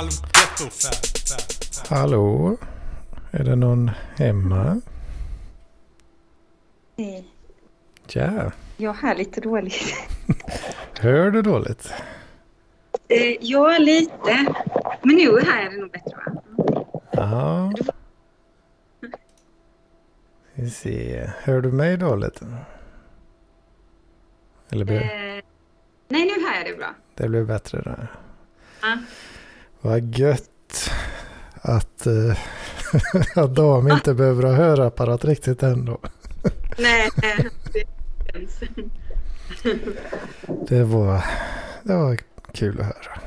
Halvgetto. Hallå? Är det någon hemma? Nej. Ja, Jag hör lite dåligt. hör du dåligt? Eh, ja, lite. Men nu här är det nog bättre va? Ja. Vi se. Hör du mig dåligt? Eller blir, Eh, nej, nu hör jag det bra. det blir bättre där. Ja. Vad gött att, eh, att dam inte behöver ha hörapparat riktigt ändå. Nej, det känns. Det var, det var kul att höra.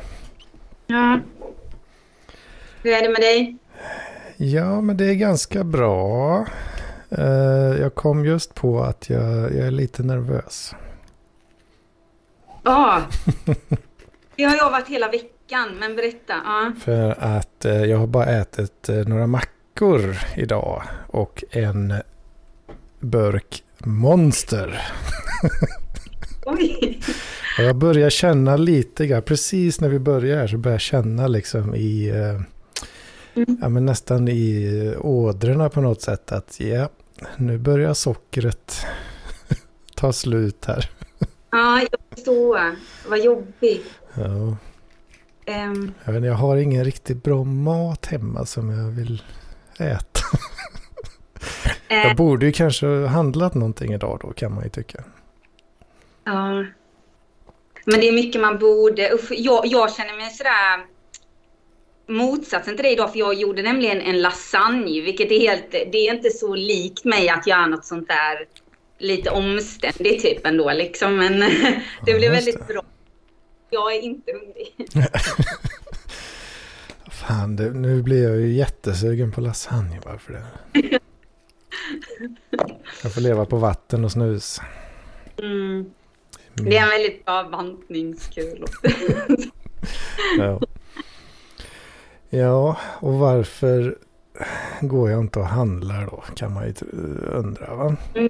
Ja. Hur är det med dig? Ja, men det är ganska bra. Eh, Jag kom just på att jag, jag är lite nervös. Ja. Det har jag varit hela veckan, men berätta. Ja. För att eh, jag har bara ätit eh, några mackor idag och en burk Monster. Oj. Och jag börjar känna lite grann, precis när vi börjar så börjar jag känna liksom i, eh, Mm. ja men nästan i ådrorna på något sätt att ja, nu börjar sockret ta slut här. Ja, jag förstår. Vad jobbigt. Ja, Ehm, jag, inte, jag har ingen riktigt bra mat hemma som jag vill äta. eh, Jag borde ju kanske ha handlat någonting idag då kan man ju tycka. Ja. Men det är mycket man borde... Usch, jag, jag känner mig sådär motsatsen till dig idag, för jag gjorde nämligen en lasagne, vilket är helt... Det är inte så likt mig att göra något sånt där lite omständigt typ ändå liksom, men det blev väldigt bra. Jag är inte hungrig. Fan, det, nu blir jag ju jättesugen på lasagne bara för det. Jag får leva på vatten och snus. Mm. Det är en väldigt bra bantningskur. Ja. ja, och varför går jag inte och handlar då? Kan man ju undra va? Mm.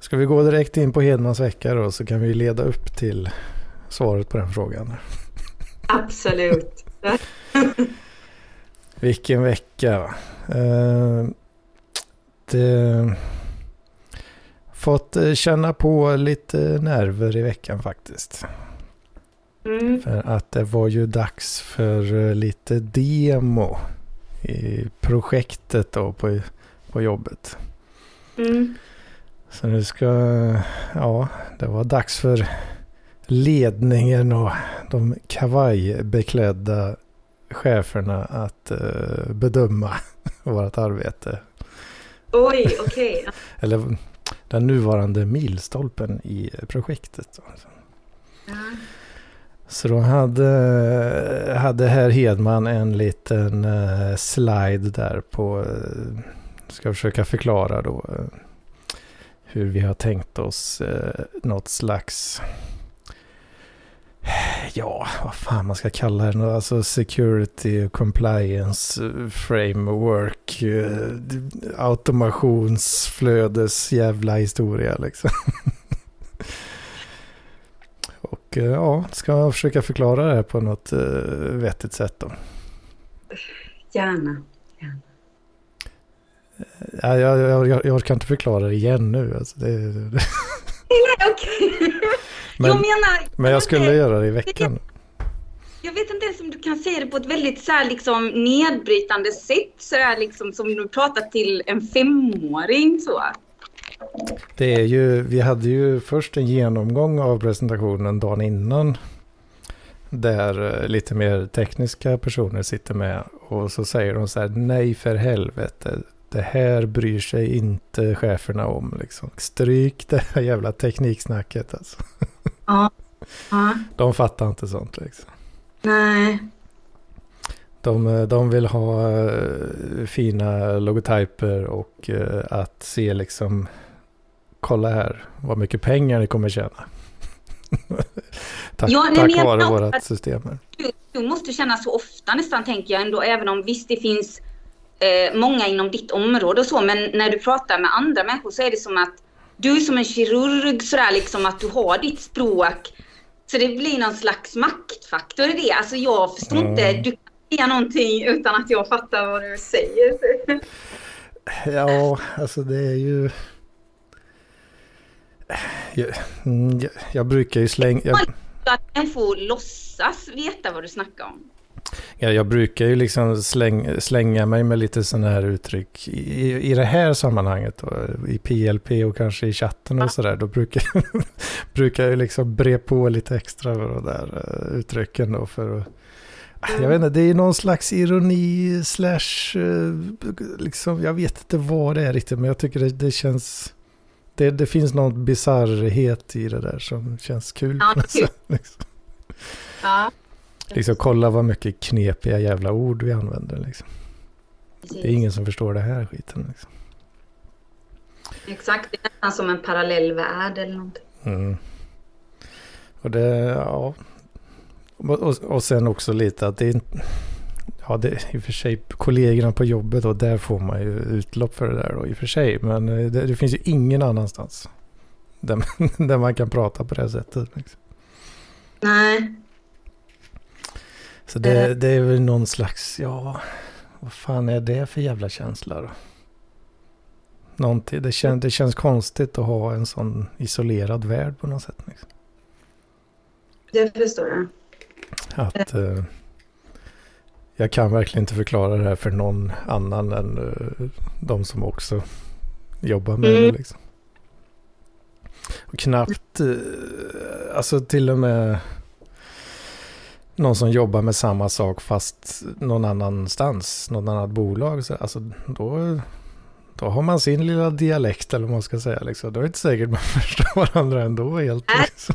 Ska vi gå direkt in på Hedmans vecka då så kan vi leda upp till svaret på den frågan. Absolut. Vilken vecka. Eh, det, fått eh, känna på lite nerver i veckan faktiskt. Mm. För att det var ju dags för eh, lite demo i projektet då på, på jobbet. Mm. Så nu ska, ja, det var dags för ledningen och de kavajbeklädda cheferna att eh, bedöma vårt arbete. Oj, okej. Eller den nuvarande milstolpen i projektet. Ja. Så då hade, hade herr Hedman en liten eh, slide där på, eh, ska försöka förklara då eh, hur vi har tänkt oss eh, något slags, ja vad fan man ska kalla det, nå- alltså security compliance framework, eh, automationsflödes jävla historia liksom. Och eh, ja, ska man försöka förklara det här på något eh, vettigt sätt då. Gärna. Ja, jag, jag, jag, jag orkar inte förklara det igen nu. Alltså det, det, Nej, okej. Men, jag menar... men jag skulle göra det i veckan. Jag vet inte ens om du kan säga det på ett väldigt så här, liksom, nedbrytande sätt, så där, liksom, som du pratar till en femåring. Så. Det är ju, vi hade ju först en genomgång av presentationen dagen innan. Där eh, lite mer tekniska personer sitter med. Och så säger de så här, nej för helvete. Det här bryr sig inte cheferna om. Liksom. Stryk det här jävla tekniksnacket. Alltså. Ja. ja. De fattar inte sånt liksom. Nej. De, eh, de vill ha eh, fina logotyper och eh, att se liksom, kolla här vad mycket pengar ni kommer tjäna. tack Ja, nej, tack vare att- system. Du, du måste känna så ofta nästan, tänker jag ändå, även om visst det finns eh, många inom ditt område och så, men när du pratar med andra människor så är det som att du är som en kirurg sådär liksom att du har ditt språk Så det blir någon slags maktfaktor i det. Alltså jag förstår mm. inte, du kan säga någonting utan att jag fattar vad du säger. Ja, alltså det är ju... Jag, mm, jag, jag brukar ju slänga... Jag... Att en får låtsas veta vad du snackar om. Ja, jag brukar ju liksom släng, slänga mig med lite sådana här uttryck i, i det här sammanhanget. Då, I PLP och kanske i chatten och sådär. Då brukar, brukar jag liksom bre på lite extra för de där uh, uttrycken. Då för att, mm. Jag vet inte, det är någon slags ironi slash, uh, liksom, jag vet inte vad det är riktigt. Men jag tycker det, det känns, det, det finns någon bizarrhet i det där som känns kul. Ja, kul. liksom. ja. Liksom kolla vad mycket knepiga jävla ord vi använder liksom. Det är ingen som förstår det här skiten liksom. Exakt, det är nästan som en parallell värld eller någonting. Mm. Och det, ja. Och, och sen också lite att det är Ja, det är i och för sig kollegorna på jobbet och där får man ju utlopp för det där då i och för sig. Men det, det finns ju ingen annanstans där man, där man kan prata på det sättet. Liksom. Nej, så det, det, är väl någon slags, ja, vad fan är det för jävla känsla då? Någonting, det, kän, det känns konstigt att ha en sån isolerad värld på något sätt. Liksom. Det förstår jag. Att eh, jag kan verkligen inte förklara det här för någon annan än eh, de som också jobbar med mm. det. Liksom. Och knappt, eh, alltså till och med någon som jobbar med samma sak fast någon annanstans, någon annat bolag. Så, alltså, då, då har man sin lilla dialekt eller vad man ska säga. Liksom. Då är det inte säkert man förstår varandra ändå helt. Liksom.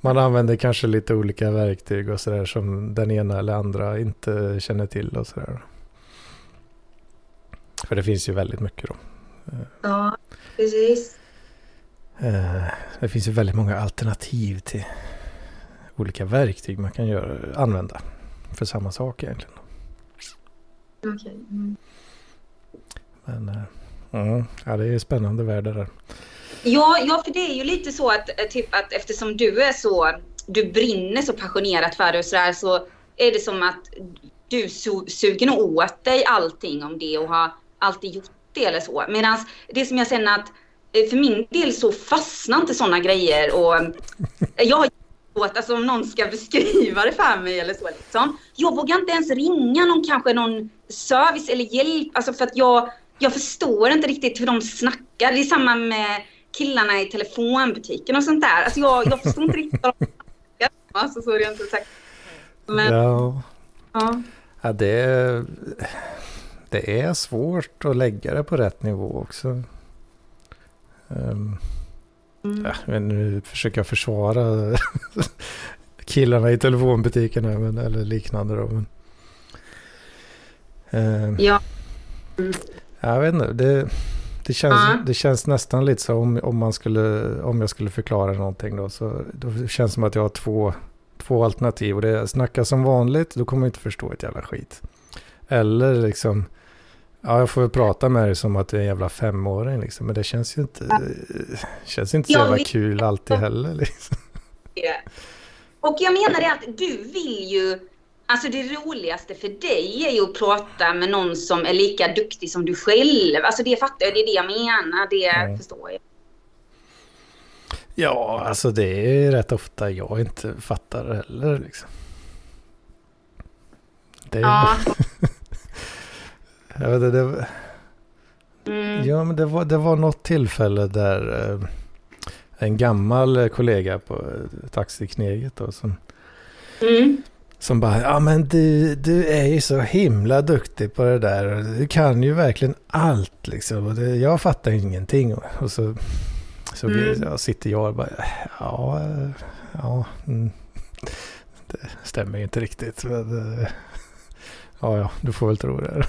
Man använder kanske lite olika verktyg och sådär som den ena eller andra inte känner till och sådär. För det finns ju väldigt mycket då. Ja, precis. Eh, det finns ju väldigt många alternativ till olika verktyg man kan göra, använda för samma sak egentligen. Okay. Mm. Men uh, ja, det är spännande värld det där. Ja, ja, för det är ju lite så att, eh, typ att eftersom du är så, du brinner så passionerat för det och sådär så är det som att du su suger åt dig allting om det och har alltid gjort det eller så. Medan det som jag känner att för min del så fastnar inte sådana grejer och jag har åt, alltså om någon ska beskriva det för mig eller så liksom. Jag vågar inte ens ringa någon, kanske någon service eller hjälp, alltså för att jag, jag förstår inte riktigt hur de snackar. Det är samma med killarna i telefonbutiken och sånt där. Alltså jag, jag förstår inte riktigt vad de snackar alltså så är det inte sagt. Men, ja. ja. ja det, det är svårt att lägga det på rätt nivå också. Um, Mm. Ja, men nu försöker jag försvara killarna i telefonbutikerna men, eller liknande. Då, men, eh, ja. Mm. Jag vet inte. Det, det, känns, ja. det känns nästan lite så om, om, man skulle, om jag skulle förklara någonting då. Så då känns det som att jag har två, två alternativ. Och det är snacka som vanligt. Då kommer jag inte förstå ett jävla skit. Eller liksom Ja, jag får väl prata med dig som att du är en jävla femåring liksom. Men det känns ju inte, ja. känns inte så jävla kul alltid heller liksom. Och jag menar det att du vill ju, alltså det roligaste för dig är ju att prata med någon som är lika duktig som du själv. Alltså det fattar jag, det är det jag menar, det mm. förstår jag. Ja, alltså det är rätt ofta jag inte fattar heller liksom. Det ja. Jag vet, det, mm. Ja, men det var, det var något tillfälle där eh, en gammal kollega på eh, Taxikneget då som, mm. som bara, ja men du, du är ju så himla duktig på det där. Du kan ju verkligen allt liksom. Och det, jag fattar ingenting. Och så, så mm. jag sitter jag och bara, ja, ja, mm. det stämmer ju inte riktigt. Men, eh, ja, ja, du får väl tro det.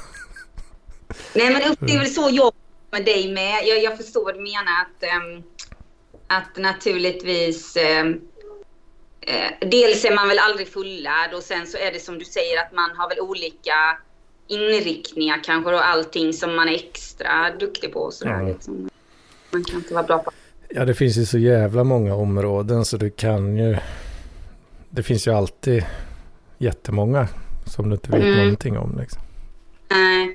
Nej, men det är väl så jag med dig med. Jag, jag förstår vad du menar. Att, um, att naturligtvis... Um, uh, dels är man väl aldrig fullärd och sen så är det som du säger att man har väl olika inriktningar kanske och allting som man är extra duktig på. Och sådär, mm. liksom. Man kan inte vara bra på Ja, det finns ju så jävla många områden så du kan ju... Det finns ju alltid jättemånga som du inte vet mm. någonting om. Liksom. Nej.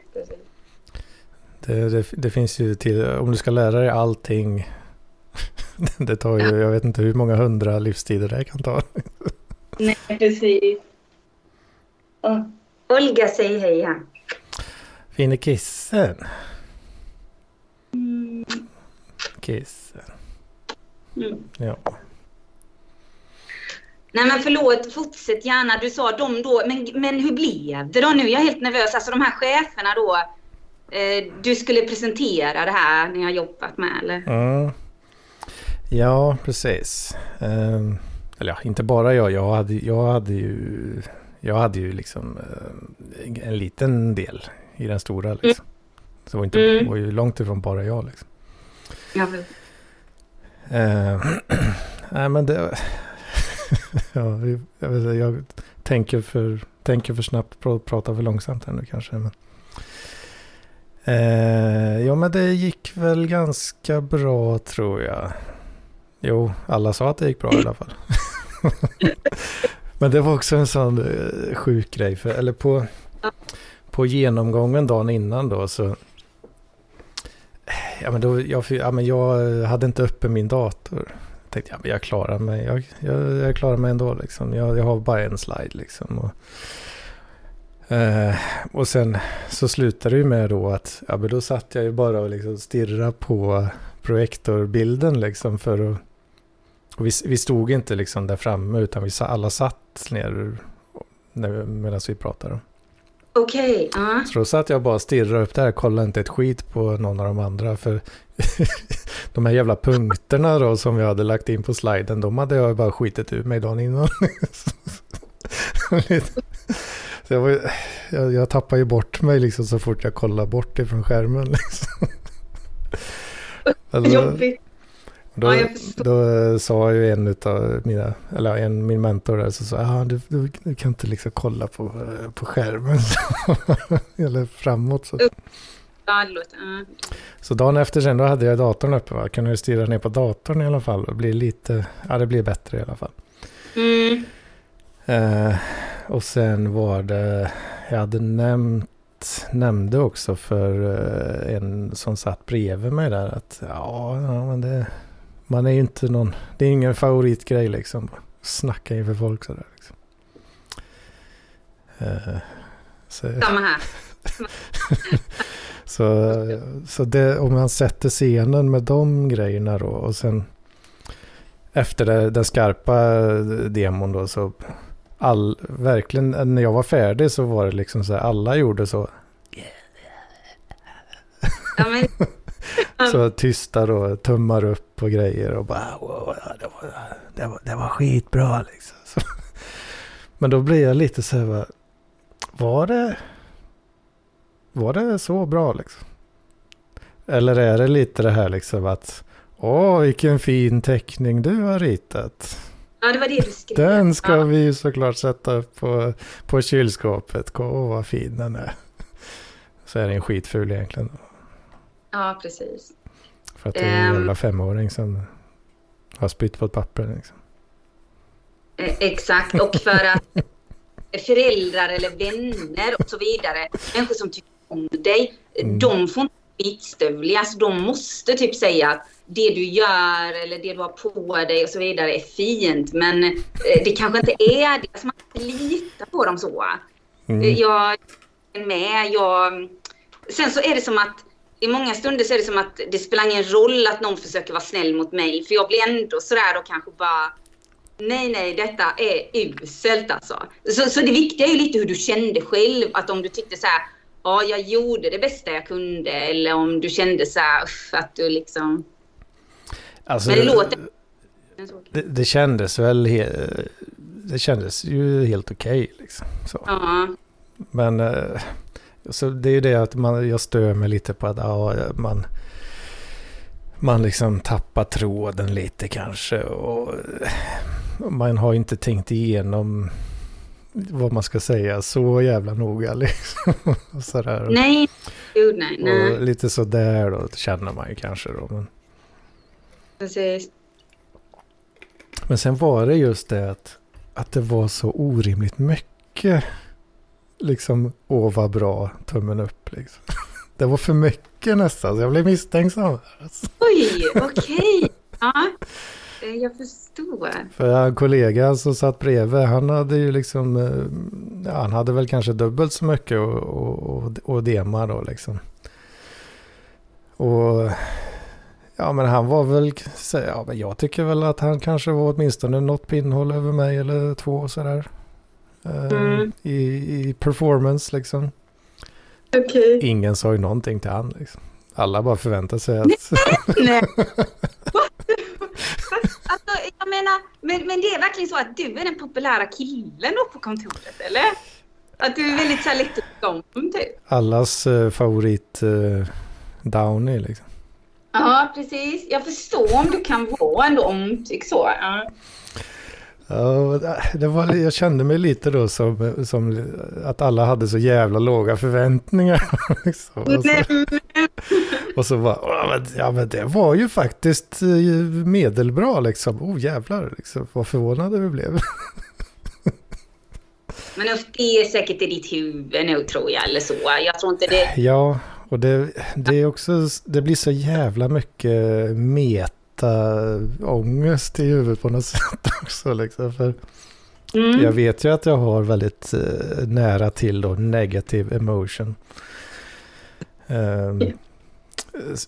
Det, det, det, finns ju till, om du ska lära dig allting. det tar ju, ja. jag vet inte hur många hundra livstider det kan ta. Nej, precis. Oh. Olga, säg hej här. Fine kissen. Mm. Kissen. Mm. Ja. Nej men förlåt, fortsätt gärna. Du sa de då, men, men hur blev det då nu? Jag är helt nervös. Alltså de här cheferna då. Eh, du skulle presentera det här ni har jobbat med eller? Mm. Ja, precis. Um, eller ja, inte bara jag. Jag hade, jag hade ju, jag hade ju liksom uh, en liten del i den stora liksom. Mm. Så det var, inte, mm. var ju långt ifrån bara jag liksom. Ja, uh, nej men det... ja, jag, vet, jag tänker, för, tänker för snabbt, pratar för långsamt här nu kanske. Men. Eh, ja men det gick väl ganska bra tror jag. Jo, alla sa att det gick bra i alla fall. men det var också en sån eh, sjuk grej. För, eller på, på genomgången dagen innan då så... Eh, ja men, då, jag, ja, men jag eh, hade inte uppe min dator. Jag tänkte ja, men jag klarar mig. Jag, jag, jag klarar mig ändå liksom. Jag, jag har bara en slide liksom. Och, Eh, och sen så slutade det ju med då att ja, men då satt jag ju bara och liksom stirrade på projektorbilden liksom för att... Och vi, vi stod inte liksom där framme utan vi alla satt ner medan vi pratade. Okej. Okay, uh. Så då satt jag bara och stirrade upp där, kollade inte ett skit på någon av de andra. För de här jävla punkterna då som jag hade lagt in på sliden, de hade jag bara skitit ur mig dagen innan. Så jag, var, jag, jag tappade ju bort mig liksom så fort jag kollade bort ifrån skärmen. Liksom. Alltså, Jobbigt. Då, ja, då sa ju en av mina, eller en, min mentor där, så sa ah, du, du, du, kan inte liksom kolla på, på skärmen. eller framåt. Så. så dagen efter sen, då hade jag datorn uppe. Va? Kunde jag styra ner på datorn i alla fall. Och bli lite, ja det blir bättre i alla fall. Mm. Uh, och sen var det, jag hade nämnt, nämnde också för uh, en som satt bredvid mig där att ja, ja men det, man är ju inte någon, det är ingen favoritgrej liksom. Snacka inför folk sådär. Liksom. Uh, så, Samma här. så så det, om man sätter scenen med de grejerna då och sen efter den skarpa demon då så all, verkligen, när jag var färdig så var det liksom så här, alla gjorde så. Ja, men... så tysta då, tummar upp och grejer och bara wow, det, var, det, var, det var skitbra liksom. Så, men då blir jag lite så här, var det, var det så bra liksom? Eller är det lite det här liksom att, åh vilken fin teckning du har ritat. Ja, det var det du skrev. Den ska ja. vi såklart sätta upp på, på kylskåpet. Åh, vad fin den är. Så är den skitful egentligen. Ja, precis. För att det är en jävla femåring som har spytt på ett papper. Liksom. Eh, exakt, och för att föräldrar eller vänner och så vidare, människor som tycker om dig, mm. de får inte skitstövliga. Alltså de måste typ säga att det du gör eller det du har på dig och så vidare är fint. Men eh, det kanske inte är det. Alltså man kan inte lita på dem så. Mm. Eh, jag är med. Jag... Sen så är det som att i många stunder så är det som att det spelar ingen roll att någon försöker vara snäll mot mig. För jag blir ändå sådär och kanske bara Nej, nej, detta är uselt alltså. Så, så det viktiga är ju lite hur du kände själv. Att om du tyckte så här, ja, jag gjorde det bästa jag kunde. Eller om du kände så här, att du liksom Alltså, Men det låter... Det, det kändes väl... He, det kändes ju helt okej okay, liksom. Så. Ja. Men... Eh, så det är ju det att man, jag stör mig lite på att ja, man... Man liksom tappar tråden lite kanske. Och man har inte tänkt igenom vad man ska säga så jävla noga liksom. sådär. Nej, Gud, nej, nej. Och lite sådär då känner man ju kanske då. Men, Precis. Men sen var det just det att, att det var så orimligt mycket. Liksom, åh vad bra, tummen upp liksom. Det var för mycket nästan, så jag blev misstänksam. Oj, okej. Ja, eh, jag förstår. För en kollega som satt bredvid, han hade ju liksom, eh, ja, han hade väl kanske dubbelt så mycket och, och, och dema då liksom. Och ja, men han var väl, ja, men jag tycker väl att han kanske var åtminstone något pinnhåll över mig eller två sådär. Eh, Mm. i, I performance liksom. Okej. Ingen sa ju någonting till han liksom. Alla bara förväntade sig att... Nej. alltså, jag menar, men, men det är verkligen så att du är den populära killen då på kontoret, eller? Att du är väldigt så här lätt att tycka om, typ. allas eh, favorit uh, Downy liksom. Ja, precis. Jag förstår om du kan vara ändå omtyckt så. Ja. Ja, det var, jag kände mig lite då som, som att alla hade så jävla låga förväntningar. liksom. och, så, och så bara, "Ja, men, det var ju faktiskt eh, medelbra liksom. Oh jävlar, liksom. vad förvånade vi blev. Men det är säkert i ditt huvud nu tror jag, eller så. Jag tror inte det... Ja, och det, det är också, det blir så jävla mycket meta-ångest i huvudet på något sätt också. Liksom. För Mm. jag vet ju att jag har väldigt eh, nära till då negative emotion. Ehm,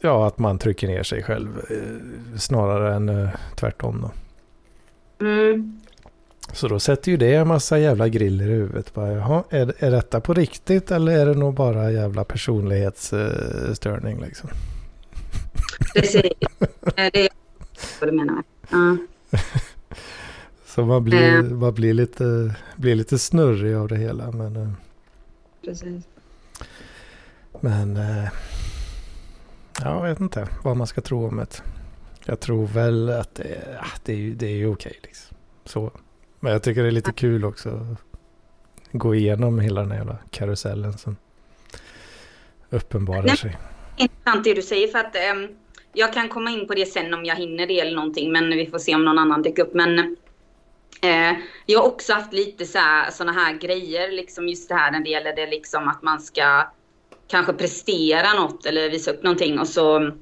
ja, att man trycker ner sig själv eh, snarare än eh, tvärtom då. Mm. Så då sätter ju det en massa jävla griller i huvudet. Bara, Jaha, är, är detta på riktigt eller är det nog bara jävla personlighetsstörning liksom? Precis. Det är vad du menar. Ja. Så man blir, Eh. man blir, lite, blir lite snurrig av det hela. Men, eh, Precis. men eh, ja, jag vet inte vad man ska tro om det. Jag tror väl att det, ah, det, är, det är ju okej. Liksom. Så. Men jag tycker det är lite kul också. att Gå igenom hela den här jävla karusellen som uppenbarar Nej. sig. Intressant det du säger för att ehm, jag kan komma in på det sen om jag hinner det eller någonting men vi får se om någon annan dyker upp. Men eh, jag har också haft lite så här, såna här grejer liksom just det här när det gäller det liksom att man ska kanske prestera något eller visa upp någonting och så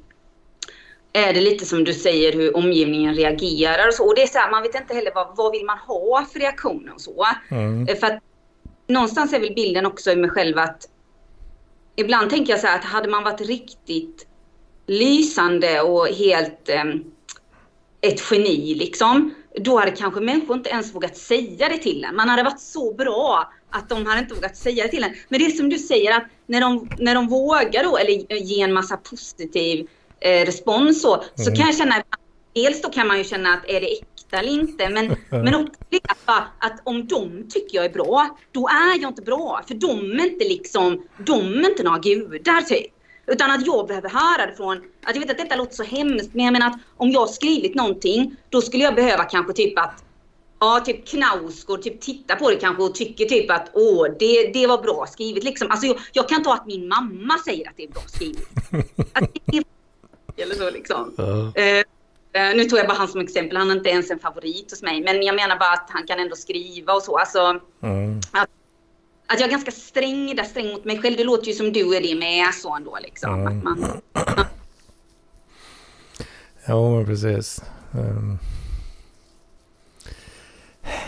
är det lite som du säger hur omgivningen reagerar och så. Och det är så här, man vet inte heller vad, vad vill man ha för reaktioner och så. Mm. Eh, För att någonstans är väl bilden också i mig själv att ibland tänker jag så här att hade man varit riktigt lysande och helt eh, ett geni liksom, då hade kanske människor inte ens vågat säga det till en. Man hade varit så bra att de hade inte vågat säga det till en. Men det är som du säger att när de, när de vågar då, eller ge en massa positiv eh, respons så, så Mm. kan jag känna Dels då kan man ju känna att är det äkta eller inte, men, men också att, att om de tycker jag är bra, då är jag inte bra. För de är inte liksom, de är inte några gudar typ. Utan att jag behöver höra det från, att jag vet att detta låter så hemskt, men jag menar att om jag har skrivit någonting, då skulle jag behöva kanske typ att Ja, typ Knausgård typ tittar på det kanske och tycker typ att åh, det, det var bra skrivet liksom. Alltså jag, jag kan ta att min mamma säger att det är bra skrivet. Att det är, eller så liksom. Eh, eh, nu tog jag bara han som exempel, han är inte ens en favorit hos mig. Men jag menar bara att han kan ändå skriva och så. Alltså, Mm. att jag är ganska sträng där, sträng mot mig själv. Det låter ju som du är det med så ändå liksom. Mm. Att man, Ja, men precis. Ehm.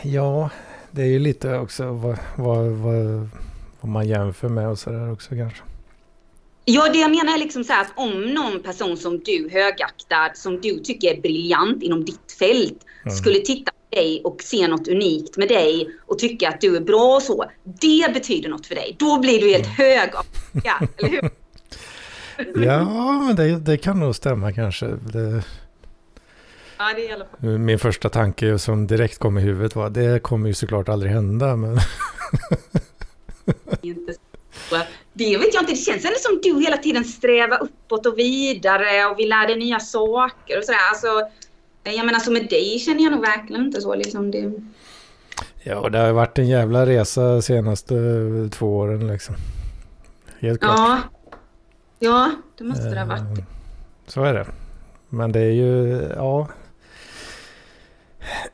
ja, det är ju lite också vad, vad, vad, vad man jämför med och sådär också kanske. Ja, det jag menar är liksom så här att om någon person som du högaktar, som du tycker är briljant inom ditt fält, Mm. skulle titta dig och se något unikt med dig och tycka att du är bra och så. Det betyder något för dig. Då blir du helt hög av lycka, eller hur? Ja, men det, det kan nog stämma kanske. Det, Ja, det är i alla fall. min första tanke som direkt kom i huvudet var det kommer ju såklart aldrig hända. Men inte. Det vet jag inte, det känns ändå som du hela tiden strävar uppåt och vidare och vill lära dig nya saker och sådär. Alltså, jag menar så med dig känner jag nog verkligen inte så liksom. Det... ja, det har varit en jävla resa senaste två åren liksom. Helt klart. Ja. Ja, det måste det ha varit. Ehm, Så är det. Men det är ju, ja.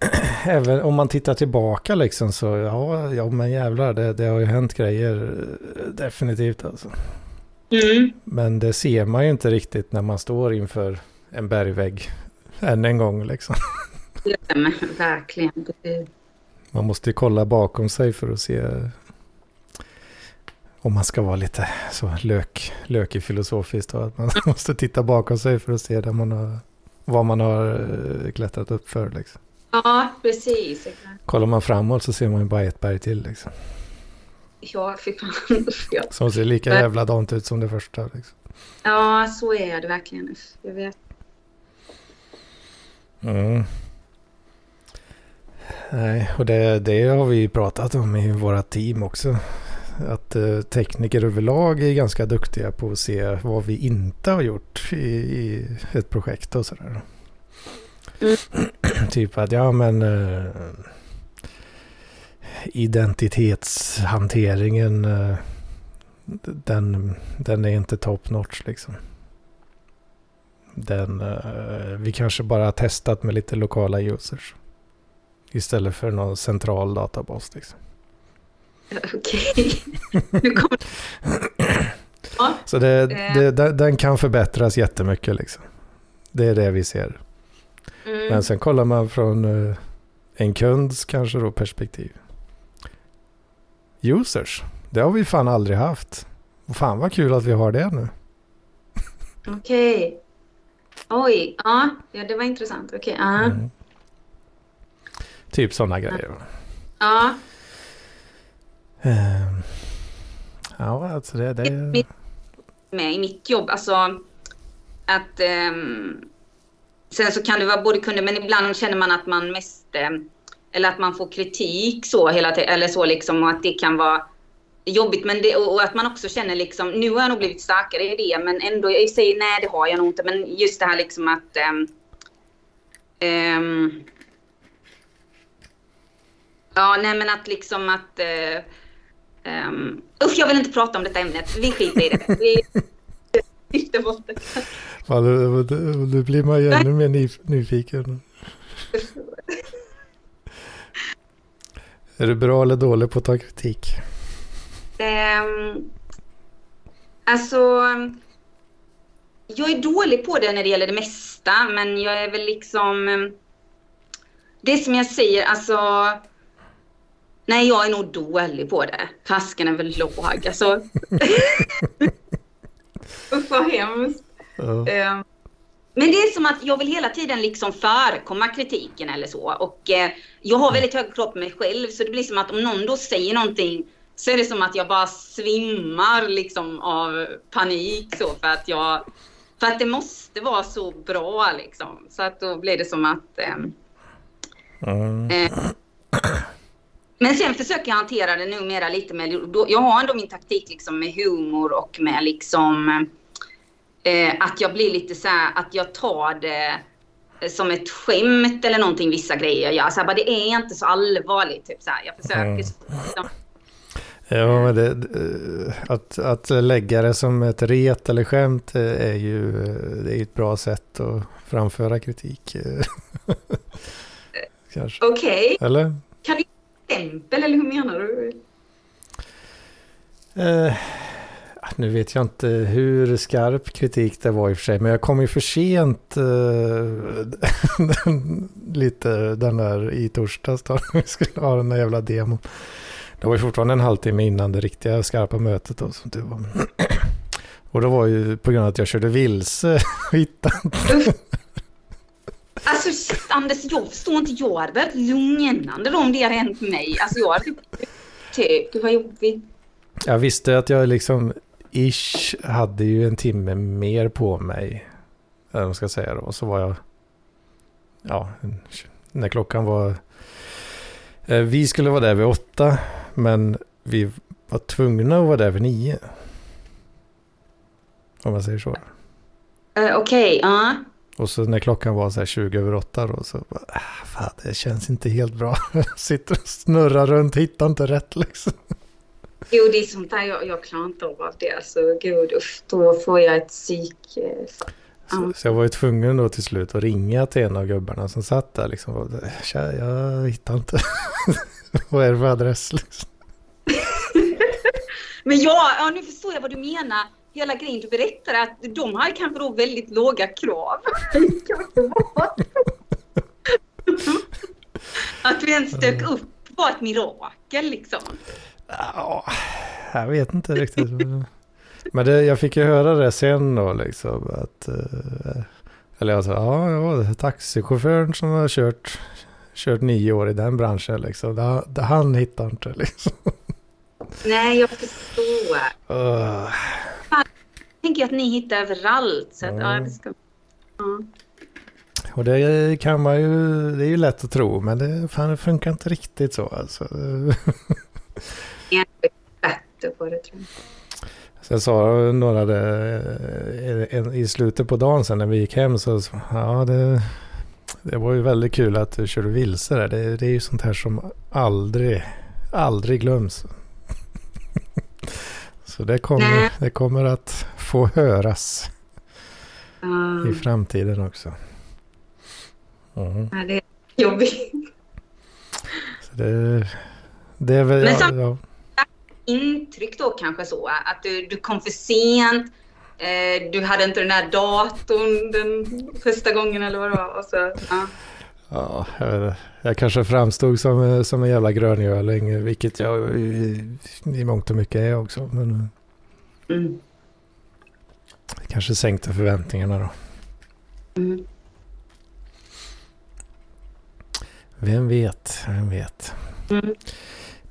Även om man tittar tillbaka liksom så, ja, ja men jävlar, det, det har ju hänt grejer definitivt alltså. Mm. Men det ser man ju inte riktigt när man står inför en bergvägg än en gång liksom. Ja, men verkligen. Man måste ju kolla bakom sig för att se om man ska vara lite så lök, lökig filosofiskt. Då, att man måste titta bakom sig för att se där man har, vad man har eh, klättrat upp för. Liksom. Ja, precis. Kollar man framåt så ser man ju bara ett berg till. Liksom. Ja, fy fan. Som ser lika jävla dant ut som det första. Liksom. ja, så är det verkligen. Jag vet. Mm. Nej, och det, det har vi pratat om i våra team också. Att eh, tekniker överlag är ganska duktiga på att se vad vi inte har gjort i, i ett projekt och sådär. Mm. typ att ja men eh, identitetshanteringen eh, den, den är inte top notch liksom. Den, eh, vi kanske bara har testat med lite lokala users. Istället för någon central databas. Liksom. Okej. Nu kommer Ja. Så det, Eh. det, den- kan förbättras jättemycket. Liksom. Det är det vi ser. Mm. Men sen kollar man från eh, en kunds kanske då perspektiv. Users, det har vi fan aldrig haft. Och fan vad kul att vi har det nu. Okej. Oj, ja, ja, det var intressant. Okej, ja. Mm. Typ sådana grejer. Ja, Ehm, Ja, alltså det, det Mitt- med i mitt jobb, alltså att ehm, sen så kan det vara både kunder, men ibland känner man att man mest ehm, eller att man får kritik så hela tiden, eller så liksom, och att det kan vara jobbigt, men det, och, att man också känner liksom, nu har jag nog blivit starkare i det, men ändå, jag säger nej, det har jag nog inte, men just det här liksom att ehm, ehm, Ja, nej men att liksom att... Uh, um, usch, jag vill inte prata om detta ämnet. Vi skiter i det. Vi lyfter bort det. Ja, nu, blir man ju ännu mer nyf- nyfiken. Är du bra eller dålig på att ta kritik? Ehm, alltså... Jag är dålig på det när det gäller det mesta, men jag är väl liksom... Det som jag säger, alltså... Nej, jag är nog dålig på det. Tasken är väl låg, alltså. Usch, vad hemskt. Eh, Men det är som att jag vill hela tiden liksom förekomma kritiken eller så. Och eh, jag har väldigt höga krav på mig själv så det blir som att om någon då säger någonting så är det som att jag bara svimmar liksom av panik så för att jag... För att det måste vara så bra liksom. Så att då blir det som att... ehm, Mm. Eh, Men sen försöker jag hantera det numera lite med, då- jag har ändå min taktik liksom med humor och med liksom eh, att jag blir lite så här, att jag tar det som ett skämt eller någonting vissa grejer jag gör. Så här, bara, det är inte så allvarligt. Typ, så här. Jag försöker Mm. så- Ja, det, det- att, att lägga det som ett ret eller skämt eh, är ju det är ett bra sätt att framföra kritik. eh. Kanske. Okej, Eller? kan du ge exempel eller hur menar du? Eh, nu vet jag inte hur skarp kritik det var i och för sig, men jag kom ju för sent eh, lite den där i torsdags då vi skulle ha den där jävla demon. Det var ju fortfarande en halvtimme innan det riktiga skarpa mötet då, som du var. Och det var ju på grund av att jag körde vilse och hittade inte. Alltså shit, Anders, jag förstår inte. Jag hade varit lugnande då om det hade hänt mig. Alltså jag hade typ, gud vad jobbigt. Jag visste att jag liksom ish hade ju en timme mer på mig. Eller vad man ska säga då. Så var jag, ja, när klockan var, vi skulle vara där vid åtta, men vi var tvungna att vara där vid nio. Om man säger så. Eh, Okej, ja. Och så när klockan var så här 20 över åtta då så bara, ah, fan det känns inte helt bra. Sitter och snurrar runt, hittar inte rätt liksom. Jo, det är sånt där jag, jag klarar inte av det. Alltså, gud, usch, då får jag ett psyk... Så, så, jag var ju tvungen då till slut att ringa till en av gubbarna som satt där liksom. Och, Tja, jag hittar inte. vad är det för adress liksom? Men ja, ja, nu förstår jag vad du menar. Hela grejen du berättade att de har kanske då väldigt låga krav. att vi ens dök upp var ett mirakel liksom. Ja, jag vet inte riktigt. Men det, jag fick ju höra det sen då liksom. Att, eh, eller jag sa, ja, ja, taxichauffören som har kört, kört nio år i den branschen liksom. Det, det, han hittar inte liksom. Nej, jag förstår. Uh. Jag tänker att ni hittar överallt. Så att, mm. ja, det ska... Ja. Och det kan man ju, det är ju lätt att tro, men det, fan, det funkar inte riktigt så alltså. Jag är bättre på det tror jag. Sen sa några det, eh, i slutet på dagen sen när vi gick hem så ja det, det var ju väldigt kul att du körde vilse där. Det, det är ju sånt här som aldrig, aldrig glöms. Så det kommer, det kommer att få höras mm. i framtiden också. Mm. Ja, det är jobbigt. Så det, det är väl... Men ja, ja. Intryck då kanske så att du, du kom för sent. Eh, du hade inte den där datorn den första gången eller vad det var. Och så, ja. Ja, jag, jag kanske framstod som, som en jävla gröngöling, vilket jag i, i mångt och mycket är också. Men mm. kanske sänkte förväntningarna då. Mm. Vem vet, vem vet. Mm.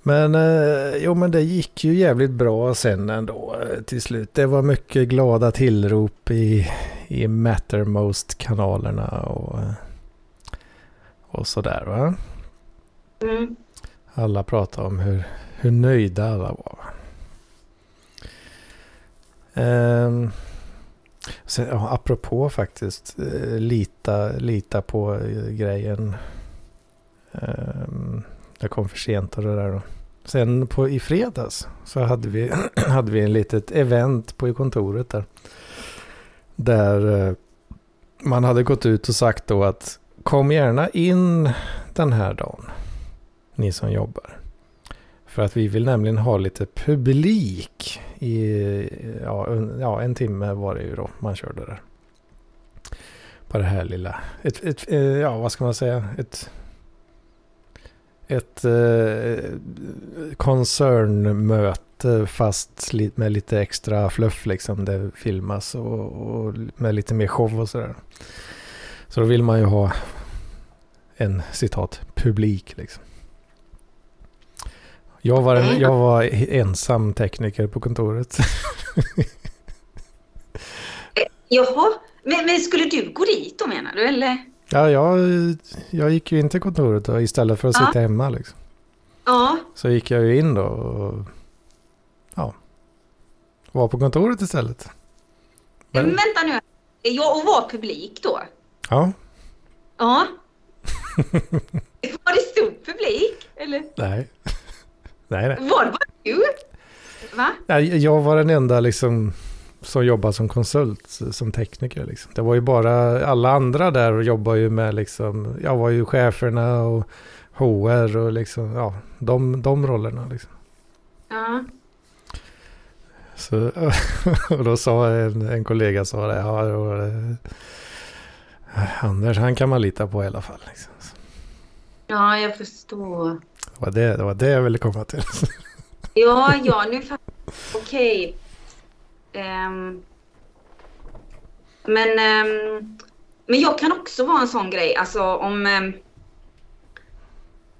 Men, eh, jo, men det gick ju jävligt bra sen ändå eh, till slut. Det var mycket glada tillrop i, i Mattermost-kanalerna och, eh, och sådär va. Mm. Alla pratade om hur, hur nöjda alla var. Um, sen, ja, apropå faktiskt, lita, lita på grejen. Um, jag kom för sent och det där då. Sen på, i fredags så hade vi, hade vi en litet event på kontoret där. Där eh, man hade gått ut och sagt då att kom gärna in den här dagen. Ni som jobbar. För att vi vill nämligen ha lite publik i ja, en, ja, en timme var det ju då man körde där. På det här lilla, ett, ett, eh, ja vad ska man säga, ett ett eh, koncernmöte fast med lite extra fluff liksom. Det filmas och, och med lite mer show och sådär. Så då vill man ju ha en citat publik liksom. Jag var, en, jag var ensam tekniker på kontoret. Eh, jaha, men, men skulle du gå dit då menar du eller? Ja, jag, jag gick ju in till kontoret då, istället för att sitta ja. hemma. Liksom. Ja. Så gick jag ju in då och ja, var på kontoret istället. Men... Vänta nu, jag och var publik då? Ja. Ja. var det stor publik? Eller? Nej. nej, nej. Var det bara du? Va? Nej, jag var den enda liksom som jobbar som konsult, som tekniker. Liksom. Det var ju bara, alla andra där jobbar ju med liksom, jag var ju cheferna och HR och liksom, ja, de, de rollerna liksom. Ja. Så, och då sa en, en kollega sa det, ja, det, Anders han kan man lita på i alla fall. Liksom. Ja, jag förstår. Det var det, det var det jag ville komma till. ja, ja, nu fattar Okej. Um, men, um, men jag kan också vara en sån grej, alltså om... Um,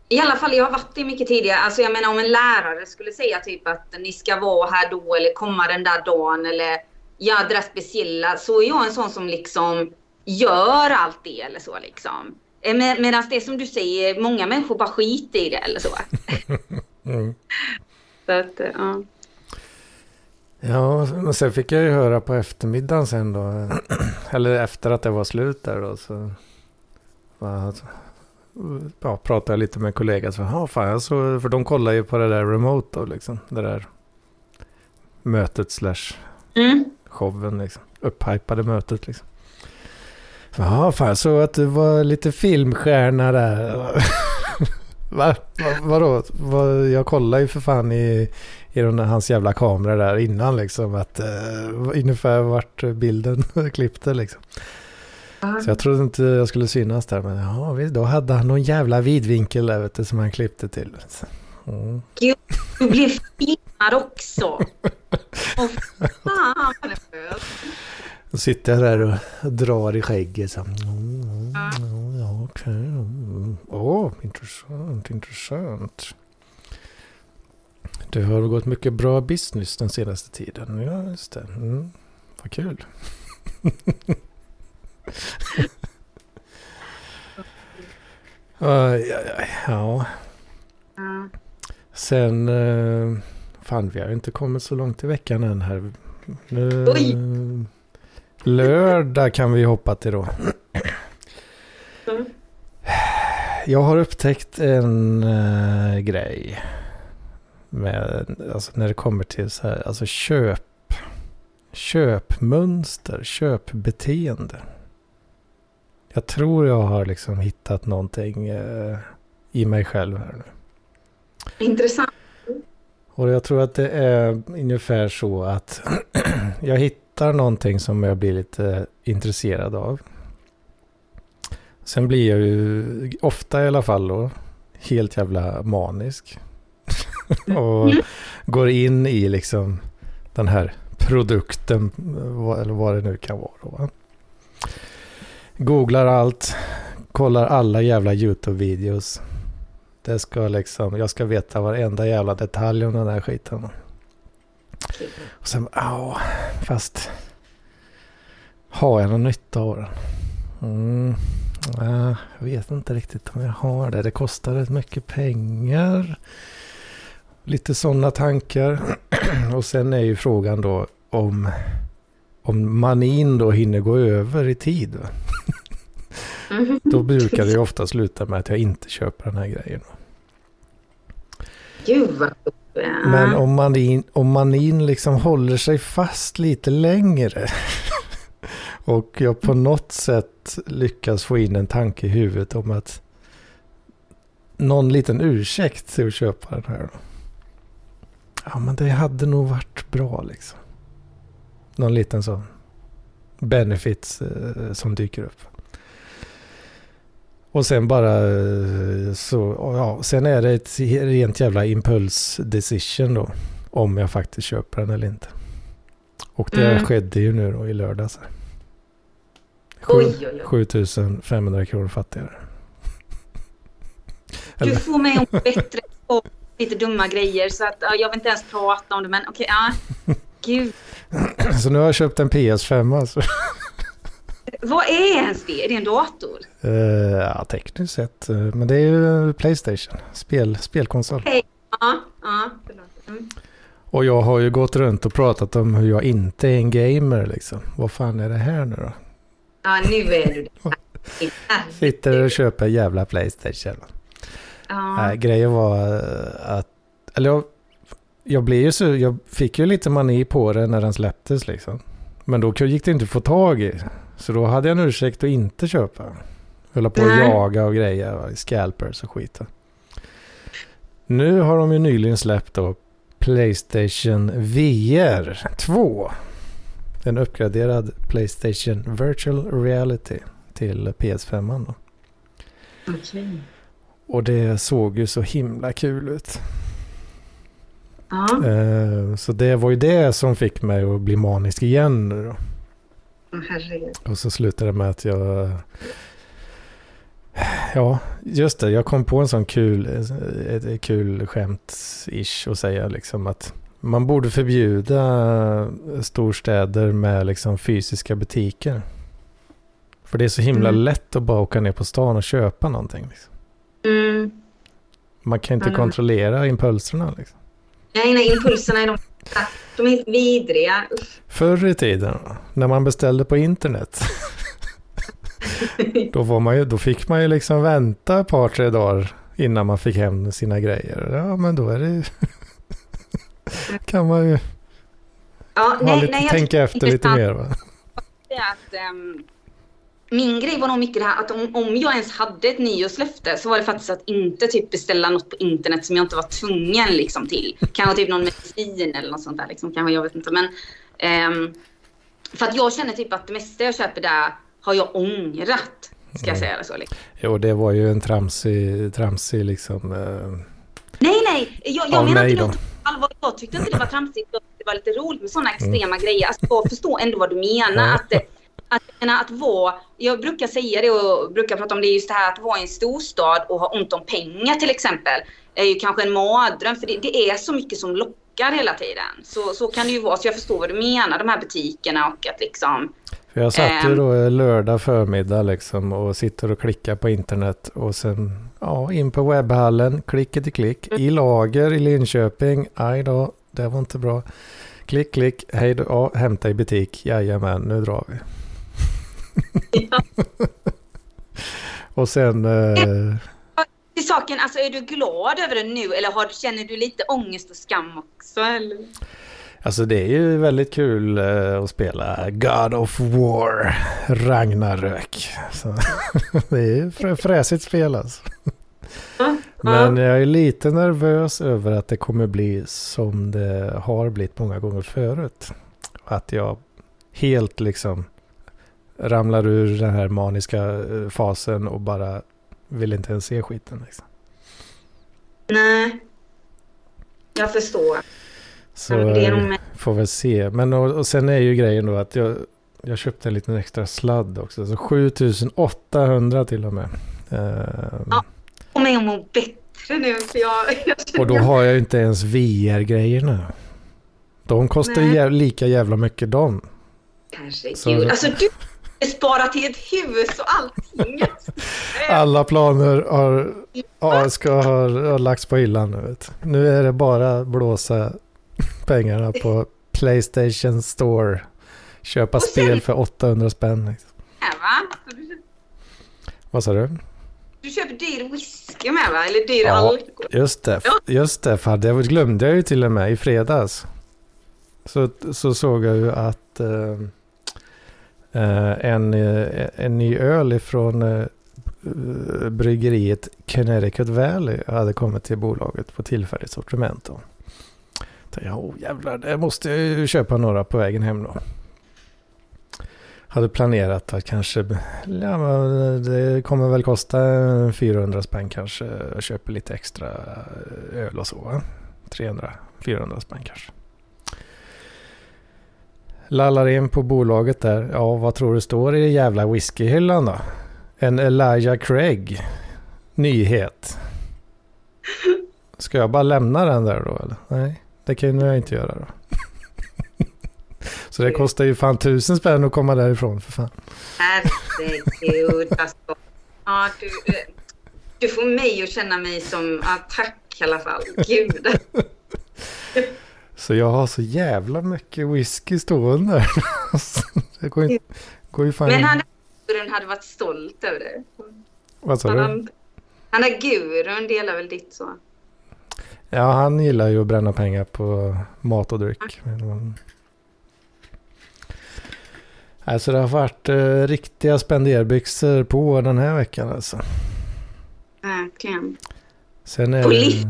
I alla fall, jag har varit det mycket tidigare. Alltså jag menar om en lärare skulle säga typ att ni ska vara här då eller komma den där dagen eller göra det speciella. Så är jag en sån som liksom gör allt det eller så liksom. Eh, med, Medan det som du säger, många människor bara skiter i det eller så. mm. så att, ja. Ja, men sen fick jag ju höra på eftermiddagen sen då. Eller efter att det var slut där då. Så, ja, pratade jag lite med kollegan. Så, ja, fan, jag så, för de kollar ju på det där remote då liksom. Det där mötet slash mm. showen liksom. Upphypade mötet liksom. Ja, fan så att du var lite filmstjärna där. Va? Va? Vadå? Va? Jag kollade ju för fan i, i den, hans jävla kamera där innan liksom. Att, uh, ungefär vart bilden klippte liksom. Så jag trodde inte jag skulle synas där. Men ja, visst, då hade han någon jävla vidvinkel där vet du, som han klippte till. Mm. Gud, du blev filmad också. Åh fan vad nervös. Då sitter jag där och drar i skägget. Så. Mm, ja, okej. Mm. Åh, intressant, intressant. Det har gått mycket bra business den senaste tiden. Ja, just det. Mm, vad kul. uh, ja, ja. Sen, uh, fan vi har inte kommit så långt i veckan än här. Nu, Oj. Lördag kan vi hoppa till då. Mm. Jag har upptäckt en uh, grej. Med, alltså när det kommer till så här, alltså köp. Köpmönster, köpbeteende. Jag tror jag har liksom hittat någonting uh, i mig själv här nu. Intressant. Och jag tror att det är ungefär så att jag hittar någonting som jag blir lite intresserad av. Sen blir jag ju ofta i alla fall då helt jävla manisk. och mm. går in i liksom den här produkten, eller vad det nu kan vara. Då, Googlar allt, kollar alla jävla YouTube-videos. Det ska liksom, jag ska veta varenda jävla detalj om den här skiten. Och sen, ja, fast har jag någon nytta av den? Mm, jag vet inte riktigt om jag har det. Det kostar rätt mycket pengar. Lite sådana tankar. Och sen är ju frågan då om, om manin då hinner gå över i tid. Mm. Då brukar det ju ofta sluta med att jag inte köper den här grejen. Gud vad Men om manin, om manin liksom håller sig fast lite längre och jag på något sätt lyckas få in en tanke i huvudet om att någon liten ursäkt till att köpa den här. Ja, men det hade nog varit bra liksom. Någon liten sån benefits eh, som dyker upp. Och sen bara eh, så, ja, sen är det ett rent jävla impuls decision då. Om jag faktiskt köper den eller inte. Och det mm. skedde ju nu då i lördags. 7500 kronor fattigare. Du får mig om bättre lite dumma grejer så att jag vill inte ens prata om det men okej, okay, ja. Gud. Så nu har jag köpt en PS5 alltså. Vad är ens det? Är det en dator? Uh, ja, tekniskt sett. Uh, men det är ju Playstation. Spel, spelkonsol. Okay. Ja, ja. Mm. Och jag har ju gått runt och pratat om hur jag inte är en gamer liksom. Vad fan är det här nu då? Ja, nu är du det. Sitter och köper jävla Playstation. Ja. Äh, grejen var eh, att, eller jag, jag blev ju så, jag fick ju lite mani på det när den släpptes liksom. Men då gick det inte att få tag i. Så då hade jag en ursäkt att inte köpa. Höll på att jaga och grejer, scalpers och skit. Nu har de ju nyligen släppt då Playstation VR 2. En uppgraderad Playstation Virtual Reality till PS5. Då. Okay. Och det såg ju så himla kul ut. Ja. Eh, så det var ju det som fick mig att bli manisk igen nu då. Herregud. Och så slutade det med att jag... Ja, just det. Jag kom på en sån kul, ett kul skämt-ish att säga liksom att man borde förbjuda storstäder med liksom fysiska butiker. För det är så himla mm. lätt att bara åka ner på stan och köpa någonting. Liksom. Mm. Man kan inte mm. kontrollera impulserna. Liksom. Nej, nej, impulserna är de, de är helt vidriga. Förr i tiden, när man beställde på internet. då, var man ju, då fick man ju liksom vänta ett par, tre dagar innan man fick hem sina grejer. Ja, men då är det kan man ju ja, nej, lite, nej, tänka efter lite mer. Va? Att, um, min grej var nog mycket det här att om, om jag ens hade ett nyårslöfte så var det faktiskt att inte typ beställa något på internet som jag inte var tvungen liksom till. Kanske typ någon medicin eller något sånt där liksom, kanske, jag vet inte. Men, ehm, för att jag känner typ att det mesta jag köper där har jag ångrat. Ska jag säga det så? Liksom. Jo, det var ju en tramsig, tramsig liksom... Eh, nej, nej. Jag, jag menar inte allvar. Jag tyckte inte det var tramsigt. Det var lite roligt med sådana extrema grejer. Alltså, jag förstår ändå vad du menar. Ja. Att, att, menar, att vara, jag brukar säga det och brukar prata om det, just det här att vara i en storstad och ha ont om pengar till exempel. är ju kanske en mardröm för det, det är så mycket som lockar hela tiden. Så, så kan det ju vara. Så jag förstår vad du menar, de här butikerna och att liksom... För jag satt ju då lördag förmiddag liksom och sitter och klickar på internet och sen ja, in på webbhallen, klicket i klick, i lager i Linköping, aj då, det var inte bra. Klick, klick, hej då, ja, hämta i butik, jajamän, nu drar vi. och sen, eh, Till saken, alltså är du glad över det nu eller har, känner du lite ångest och skam också? Eller? Alltså det är ju väldigt kul eh, att spela God of War, Ragnarök. Så, det är ju frä- fräsigt spel alltså. Men jag är lite nervös över att det kommer bli som det har blivit många gånger förut. Att jag helt liksom ramlar ur den här maniska eh, fasen och bara vill inte ens se skiten. Liksom. Nej. Jag förstår. Så Ja, eh, får väl se. Men och, och sen är ju grejen då att jag, jag köpte en liten extra sladd också. Så 7800 till och med. Eh, Ja. Och mig att må bättre nu för jag... jag Och då har jag ju inte ens VR-grejerna. De kostar ju lika jävla mycket de. Herregud. Så- Alltså du sparar till ett hus och allting. Alla planer har, ja, ska ha, har lagts på hyllan nu. Vet. Nu är det bara blåsa pengarna på Playstation Store. Köpa sen- spel för 800 spänn. Liksom. Här, va? Så Du, Vad sa du? du köper dyr whisky med va? Eller dyr Ja. alkohol? Just det, just det. Fan, det glömde jag ju till och med i fredags. Så, så såg jag ju att eh, eh, en, eh, en ny öl ifrån eh, bryggeriet Connecticut Valley hade kommit till bolaget på tillfälligt sortiment. Då. Tänkte jag, oh, jävlar, det måste jag ju köpa några på vägen hem då. Hade planerat att kanske, ja det kommer väl kosta 400 spänn kanske. Jag köper lite extra öl och så. va? 300-400 spänn kanske. Lallar in på bolaget där. Ja, vad tror du står i jävla whiskyhyllan då? En Elijah Craig. Nyhet. Ska jag bara lämna den där då eller? Nej, det kan jag inte göra då. Så det kostar ju fan tusen spänn att komma därifrån för fan. Herregud alltså. Ja, du, du får mig att känna mig som, ja, tack i alla fall. Gud. Så jag har så jävla mycket whisky stående där. Det går ju, går ju fan... Men han Gurun hade varit stolt över det. Vad sa du? Han, han är Gurun delar väl ditt så. Ja, han gillar ju att bränna pengar på mat och dryck. Alltså det har varit eh, riktiga spenderbyxor på den här veckan alltså. Verkligen. Sen är På det... liv.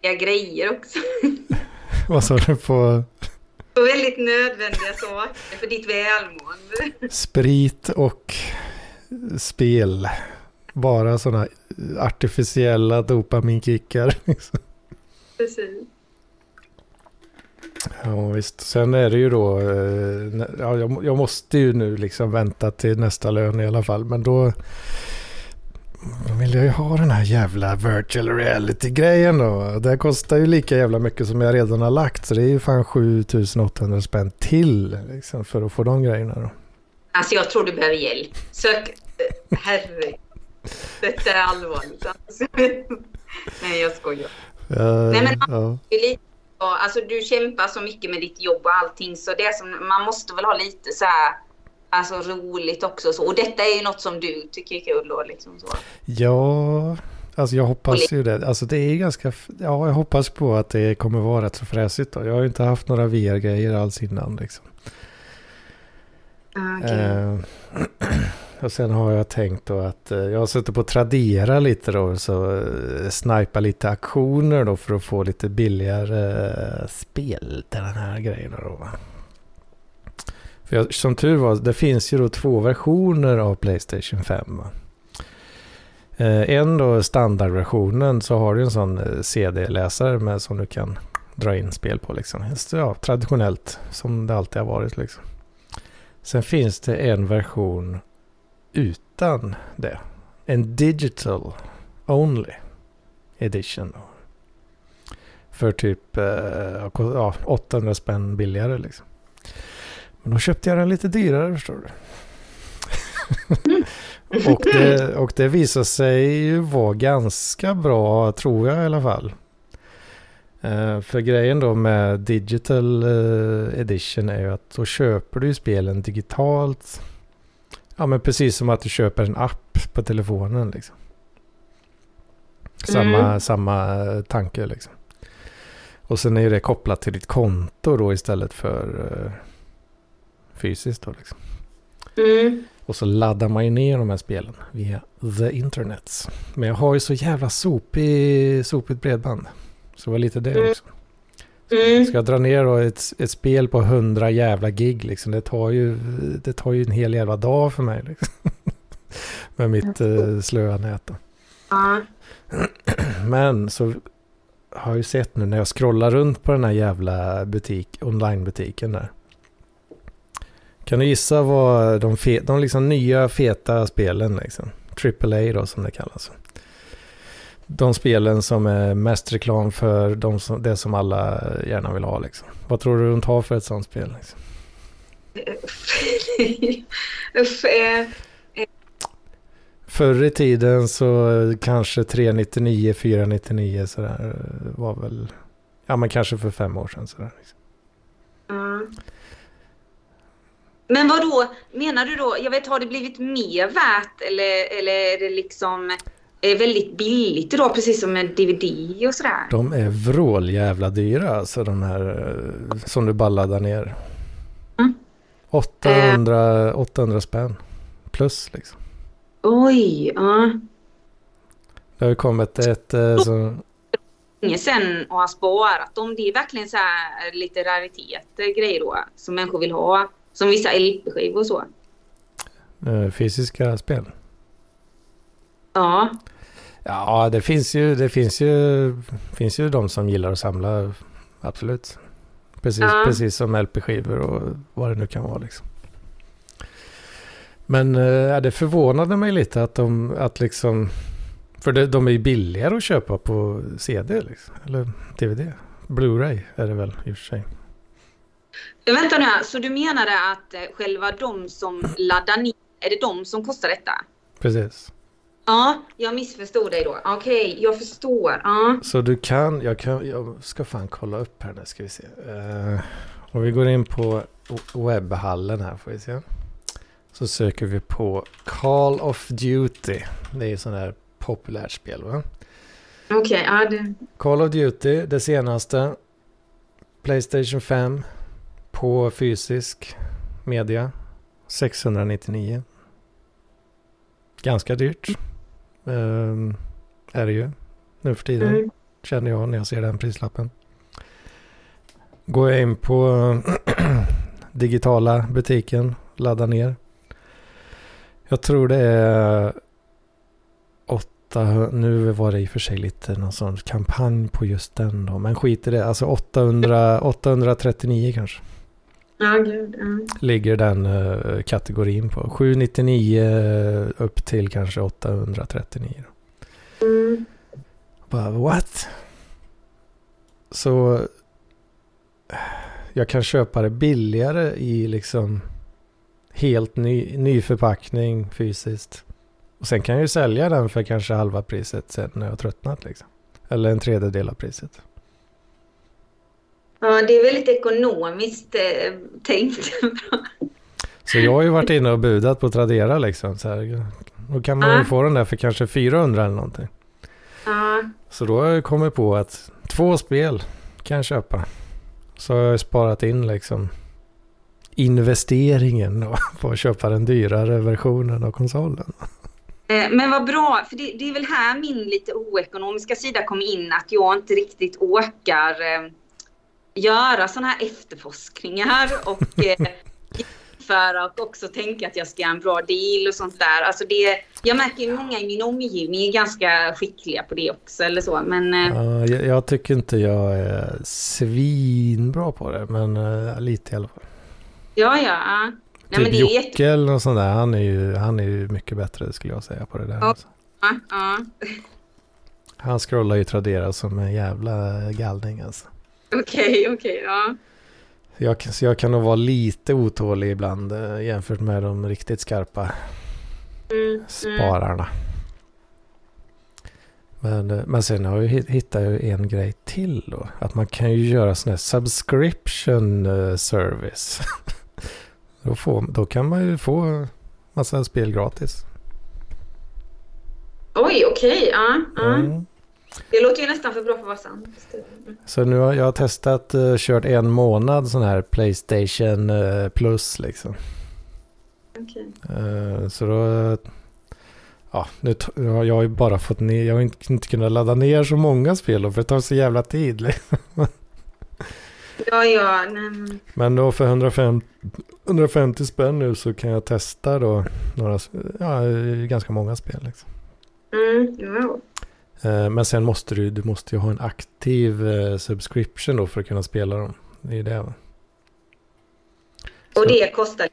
Ja, grejer också. Vad sa du på Och väldigt nödvändiga saker för ditt välmående. sprit och spel? Bara sådana artificiella dopaminkickar. Precis. Ja visst. Sen är det ju då, eh, ja, jag, må- jag måste ju nu liksom vänta till nästa lön i alla fall. Men då, då vill jag ju ha den här jävla virtual reality-grejen då. Det kostar ju lika jävla mycket som jag redan har lagt. Så det är ju fan 7800 spänn till liksom, för att få de grejerna då. Alltså jag tror du behöver hjälp. Sök... eh, Herregud. Detta är allvarligt. Alltså. Nej, jag skojar. Eh, Nej, men- ja. Lite, så- alltså, du kämpar så mycket med ditt jobb och allting så det som, man måste väl ha lite så här, alltså roligt också. Så. Och detta är ju något som du tycker är kul då. Liksom så. ja, alltså jag hoppas ju det. Alltså det är ganska, ja jag hoppas på att det kommer vara rätt så fräsigt då. Jag har ju inte haft några VR-grejer alls innan liksom. Ah, okej. Och sen har jag tänkt då att eh, jag har suttit på Tradera lite då. Så eh, snipa lite aktioner då för att få lite billigare eh, spel till den här grejen då. För jag, som tur var, det finns ju då två versioner av Playstation 5. Eh, en då standardversionen så har du en sån eh, CD-läsare med som du kan dra in spel på liksom. Ja, traditionellt som det alltid har varit liksom. Sen finns det en version utan det. En digital only edition. För typ eh, ja, 800 spänn billigare liksom. Men då köpte jag den lite dyrare förstår du. och, det, och det visar sig ju vara ganska bra tror jag i alla fall. Eh, för grejen då med digital eh, edition är ju att då köper du spelen digitalt. Ja men precis som att du köper en app på telefonen liksom. Samma, Mm. samma eh, tanke liksom. Och sen är det kopplat till ditt konto då istället för eh, fysiskt då liksom. Mm. Och så laddar man ju ner de här spelen via the internet. Men jag har ju så jävla sopig, sopigt bredband. Så det var lite det Mm. också. Mm. Ska jag dra ner då ett, ett spel på 100 jävla gig liksom. Det tar ju, det tar ju en hel jävla dag för mig liksom. Med mitt eh, slöa nät. Ja. Men så har jag ju sett nu när jag scrollar runt på den här jävla butik, onlinebutiken där. Kan du gissa vad de, fe, de liksom nya feta spelen liksom. AAA då som det kallas. De spelen som är mest reklam för de som, det som alla gärna vill ha liksom. Vad tror du de tar för ett sånt spel? Liksom? Förr i tiden så kanske 399, 499 sådär var väl, ja men kanske för fem år sedan sådär. Liksom. ja. Men vad då menar du då? Jag vet, har det blivit mer värt eller, eller är det liksom eh, väldigt billigt idag precis som med DVD och sådär? De är vråljävla dyra alltså de här eh, som du bara laddar ner. Mm. 800, 800 spänn plus liksom. Oj, ja. Det har ju kommit ett eh, så, länge sedan och har sparat dem. Det är verkligen så här lite rariteter grejer då som människor vill ha. Som vissa LP-skivor och så. eh, fysiska spel. Ja, Ja, det finns ju, det finns ju, finns ju de som gillar att samla, absolut. Precis, Ja. precis som LP-skivor och vad det nu kan vara liksom. Men eh, ja, det förvånade mig lite att de, att liksom, för det, de är ju billigare att köpa på CD liksom, eller DVD. Blu-ray är det väl i och för sig. jag väntar nu här. Så du menade att eh, själva de som laddar ner, är det de som kostar detta? Precis. Ja, jag missförstod dig då. Okej, jag förstår. Ja. Så du kan, jag kan, jag ska fan kolla upp här nu ska vi se. Uh, om vi går in på webbhallen här får vi se. Så söker vi på Call of Duty. Det är ju sån här populärt spel va? Okej, ja det... Call of Duty, det senaste. Playstation 5. På fysisk media. 699. Ganska dyrt. Ehm, är det ju. Nu för tiden. Mm. Känner jag när jag ser den prislappen. Går jag in på digitala butiken. Laddar ner. Jag tror det är 800, nu var det i och för sig lite någon sån kampanj på just den då. Men skit i det, alltså 800, 839 kanske. Ja, gud. Ja. Ligger den eh, kategorin på. 799 upp till kanske 839. Då. Mm. Bara what? Så jag kan köpa det billigare i liksom helt ny, ny förpackning fysiskt. Och sen kan jag ju sälja den för kanske halva priset sen när jag tröttnat liksom. Eller en tredjedel av priset. Ja, det är väldigt ekonomiskt eh, tänkt. Så jag har ju varit inne och budat på Tradera liksom. Så här, då kan man ju Ja. få den där för kanske 400 eller någonting. ja. Så då har jag kommit på att två spel kan jag köpa. Så har jag sparat in liksom investeringen då, på att köpa den dyrare versionen av konsolen. Eh, men vad bra, för det, det, är väl här min lite oekonomiska sida kommer in, att jag inte riktigt orkar eh, göra sådana här efterforskningar och eh, jämföra och också tänka att jag ska göra en bra deal och sånt där. Alltså det, jag märker att många i min omgivning är ganska skickliga på det också eller så. Men, ja, jag, jag, tycker inte jag är svinbra på det, men uh, lite i alla fall. Ja, ja. Nej, typ Jocke jätte... eller något sånt där, han är, ju, han är ju mycket bättre skulle jag säga på det där. Ja, alltså. ja. Han scrollar ju Tradera som en jävla galning alltså. Okej, okay, okej, okay, ja. Så jag, så jag kan nog vara lite otålig ibland eh, jämfört med de riktigt skarpa mm, mm. spararna. Mm. Men, eh, men sen har jag hittat en grej till då. Att man kan ju göra sån här subscription uh, service. då, får, då kan man ju få massa spel gratis. Oj, okej. Okay, ja. ja. Mm. Det låter ju nästan för bra för att vara sant. Så nu har jag testat, uh, kört en månad sån här Playstation uh, plus liksom. Okay. Uh, så då, ja, nu jag, jag har ju bara fått ner, jag har inte, inte kunnat ladda ner så många spel då, för det tar så jävla tid. Liksom. Ja, ja. Nej. Men då för 150, 150 spänn nu så kan jag testa då några, ja, ganska många spel liksom. Mm, ja. Eh, men sen måste du, du måste ju ha en aktiv eh, subscription då för att kunna spela dem. Det är det. Va? Och det kostar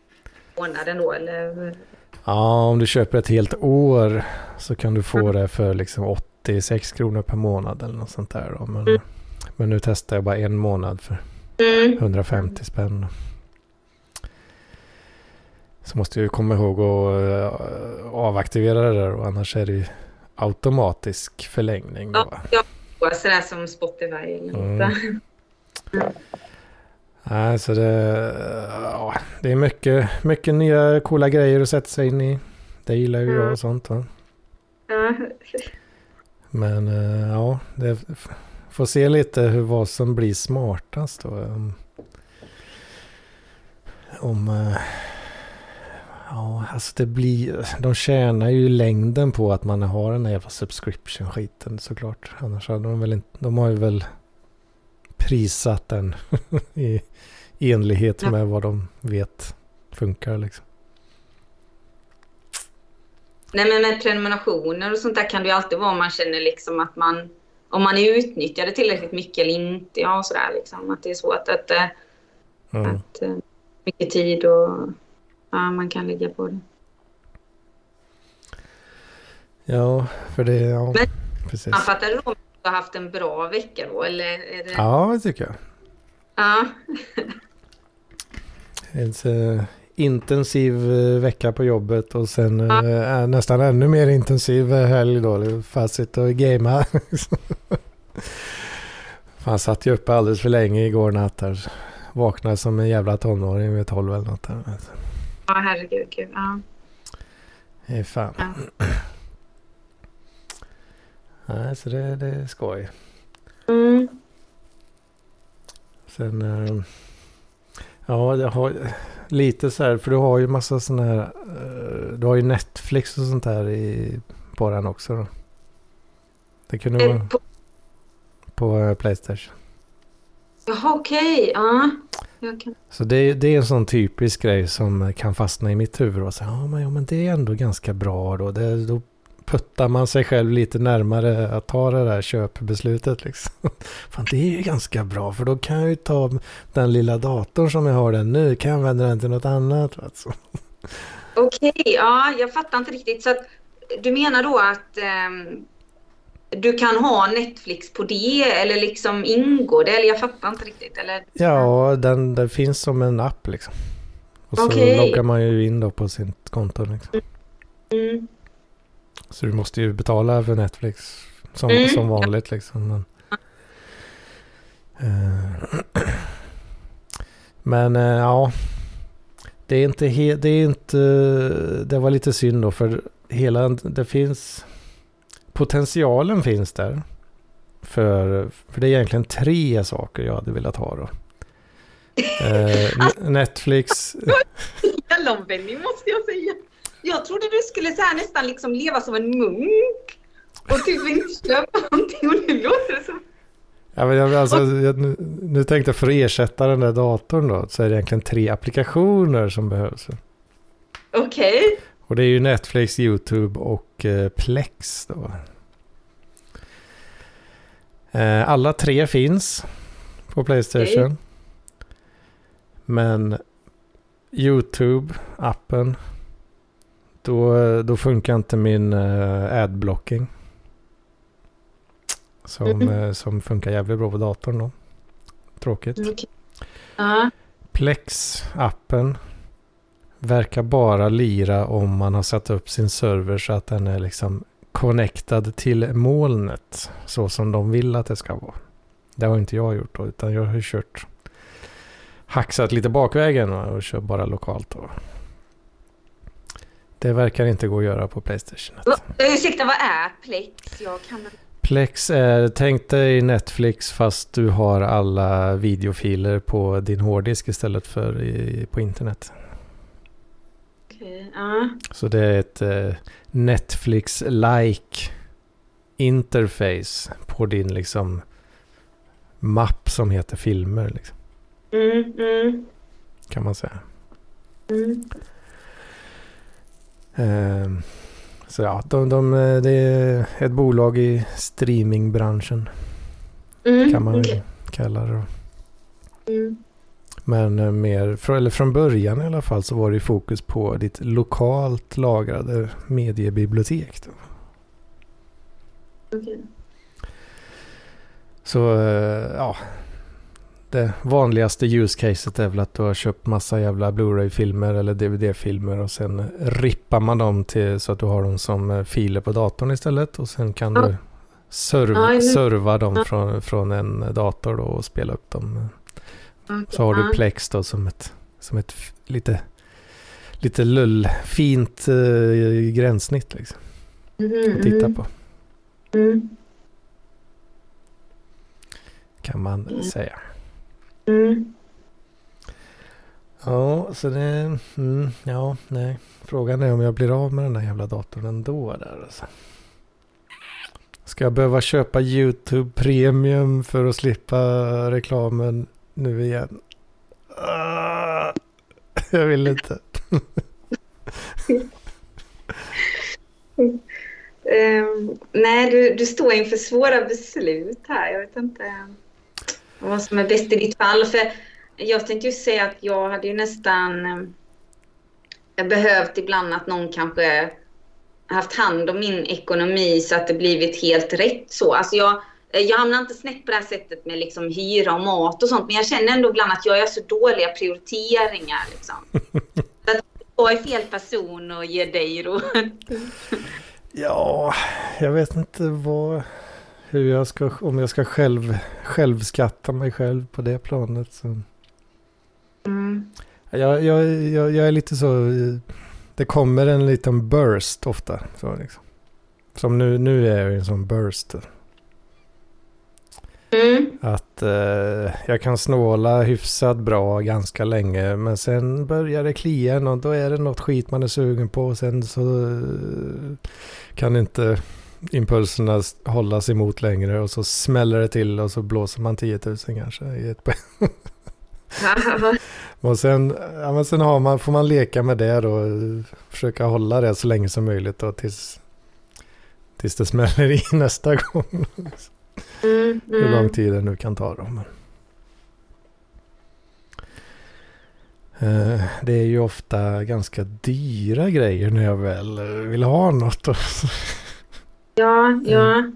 månaden då eller? Ja, om du köper ett helt år så kan du få mm. det för liksom 86 kronor per månad eller något sånt där. Då. Men, mm. men nu testar jag bara en månad för mm. 150 spänn. Så måste jag komma ihåg att uh, avaktivera det där och annars är det automatisk förlängning. Då. Ja, ja sådär som Spotify eller mm. Nej, så det, ja, det är mycket, mycket nya coola grejer att sätta sig in i. Det gillar ju mm. jag och sånt. Va? Ja. Men eh, ja, det får se lite hur vad som blir smartast då. Om, om eh, Ja, alltså det blir... De tjänar ju längden på att man har den här jävla subscription-skiten såklart. Annars hade de väl inte... De har ju väl prissatt den i enlighet med vad de vet funkar liksom. Nej men med prenumerationer och sånt där kan det ju alltid vara om man känner liksom att man om man är utnyttjade tillräckligt mycket eller inte. Ja, sådär liksom. Att det är svårt att, mm. att mycket tid och ja, man kan lägga på det. Ja, för det, ja, Men, precis. Man fattar att du har haft en bra vecka då, eller? Det... Ja, det tycker jag. Ja. en uh, intensiv uh, vecka på jobbet och sen uh, nästan ännu mer intensiv helg då. Fast sitta och gamea. Han satt ju uppe alldeles för länge igår natt här. Vaknade som en jävla tonåring vid tolv eller något. Där. Ja, herregud. Gud. Ja. Hey, fan. Ja. Nej, så det, det är skoj. Mm. Sen... Äh, ja, jag har lite så här, för du har ju massa sådana här... Äh, du har ju Netflix och sånt här i, på den också då. Det kunde vara... På, på Playstation. Jaha, okej. Okay. Ja. Så det, det, är en sån typisk grej som kan fastna i mitt huvud och säga ja, men, ja, men det är ändå ganska bra då. Det, då puttar man sig själv lite närmare att ta det där köpbeslutet liksom. Fan, det är ju ganska bra för då kan jag ju ta den lilla datorn som jag har den nu, kan jag använda den till något annat. Alltså. Okej, okay, ja, jag fattar inte riktigt. Så att, du menar då att um du kan ha Netflix på det eller liksom ingår det? Eller jag fattar inte riktigt. Eller? Ja, den, den finns som en app liksom. Och så okay. loggar man ju in då på sitt konto liksom. Mm. Så du måste ju betala för Netflix som, mm. som vanligt liksom. Men, uh, men uh, ja, det är inte helt, det är inte, det var lite synd då för hela, det finns potentialen finns där. För, för det är egentligen tre saker jag hade velat ha då. Eh, Netflix. Helomvändning måste jag säga. Jag trodde du skulle så här nästan liksom leva som en munk. Och typ inte köpa någonting och nu låter det som... Ja, men jag, alltså, jag, nu, nu tänkte jag för att ersätta den där datorn då, så är det egentligen tre applikationer som behövs. Okej. Okay. Och det är ju Netflix, YouTube och eh, Plex då. Eh, alla tre finns på Playstation. Okay. Men YouTube-appen, då, då funkar inte min uh, adblocking. Som, mm -hmm. som funkar jävligt bra på datorn då. Tråkigt. Okay. Uh. Plex-appen verkar bara lira om man har satt upp sin server så att den är liksom connectad till molnet. Så som de vill att det ska vara. Det har inte jag gjort då, utan jag har kört hacksat lite bakvägen och kör bara lokalt. Då. Det verkar inte gå att göra på Playstation. Ursäkta, vad är Plex? Jag kan... Plex är, tänk dig Netflix fast du har alla videofiler på din hårddisk istället för i, på internet. Okay, uh. Så det är ett eh, Netflix-like interface på din liksom mapp som heter filmer. Liksom. Mm, mm. Kan man säga. Mm. Eh, så ja, de, de, det är ett bolag i streamingbranschen. Mm, kan man okay. kalla det. Men eh, mer, eller från början i alla fall så var det fokus på ditt lokalt lagrade mediebibliotek. Då. Okay. Så eh, ja, det vanligaste use caset är väl att du har köpt massa jävla Blu-ray-filmer eller DVD-filmer och sen rippar man dem till så att du har dem som eh, filer på datorn istället och sen kan ja. du serv, ja, serva dem ja. från, från en dator då och spela upp dem. Okay. Så har du Plex då som ett, som ett lite, lite lull, fint uh, gränssnitt liksom. Mm, att titta på. Mm. Kan man mm. säga. Mm. Ja, så det... Mm, ja, nej. Frågan är om jag blir av med den där jävla datorn ändå där alltså. Ska jag behöva köpa YouTube Premium för att slippa reklamen nu igen? Uh, jag vill inte. um, nej, du, du står inför svåra beslut här. Jag vet inte eh, vad som är bäst i ditt fall. För jag tänkte ju säga att jag hade ju nästan eh, behövt ibland att någon kanske haft hand om min ekonomi så att det blivit helt rätt så. Alltså jag, jag hamnar inte snett på det här sättet med liksom hyra och mat och sånt, men jag känner ändå ibland att jag gör så dåliga prioriteringar. Liksom. så att jag är fel person och ger dig råd. ja, jag vet inte vad hur jag ska, om jag ska själv, självskatta mig själv på det planet. Så. Mm. Jag, jag, jag, jag, är lite så, det kommer en liten burst ofta. Så liksom. Som nu, nu är jag i en sån burst. Mm. Att eh, jag kan snåla hyfsat bra ganska länge. Men sen börjar det klia och då är det något skit man är sugen på. Och sen så eh, kan inte impulserna hållas emot längre och så smäller det till och så blåser man 10 000 kanske i ett Och sen, ja, men sen har man, får man leka med det och försöka hålla det så länge som möjligt då, tills, tills det smäller i nästa gång. Mm, mm. Hur lång tid det nu kan ta då. Men. Uh, det är ju ofta ganska dyra grejer när jag väl vill ha något. Ja, ja. Mm.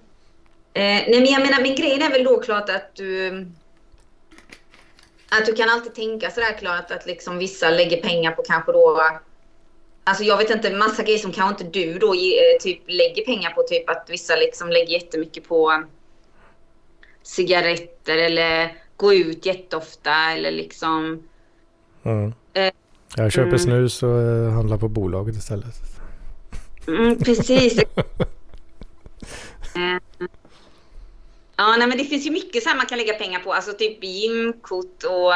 Eh, nej, men jag menar, min grej är väl då klart att du... Att du kan alltid tänka sådär klart att liksom vissa lägger pengar på kanske då... Alltså jag vet inte, massa grejer som kanske inte du då eh, typ lägger pengar på. Typ att vissa liksom lägger jättemycket på cigaretter eller gå ut jätteofta eller liksom... Mm. Jag köper mm. snus och eh, handlar på bolaget istället. Mm, precis. Eh, ja, nej, men det finns ju mycket så här man kan lägga pengar på. Alltså typ gymkort och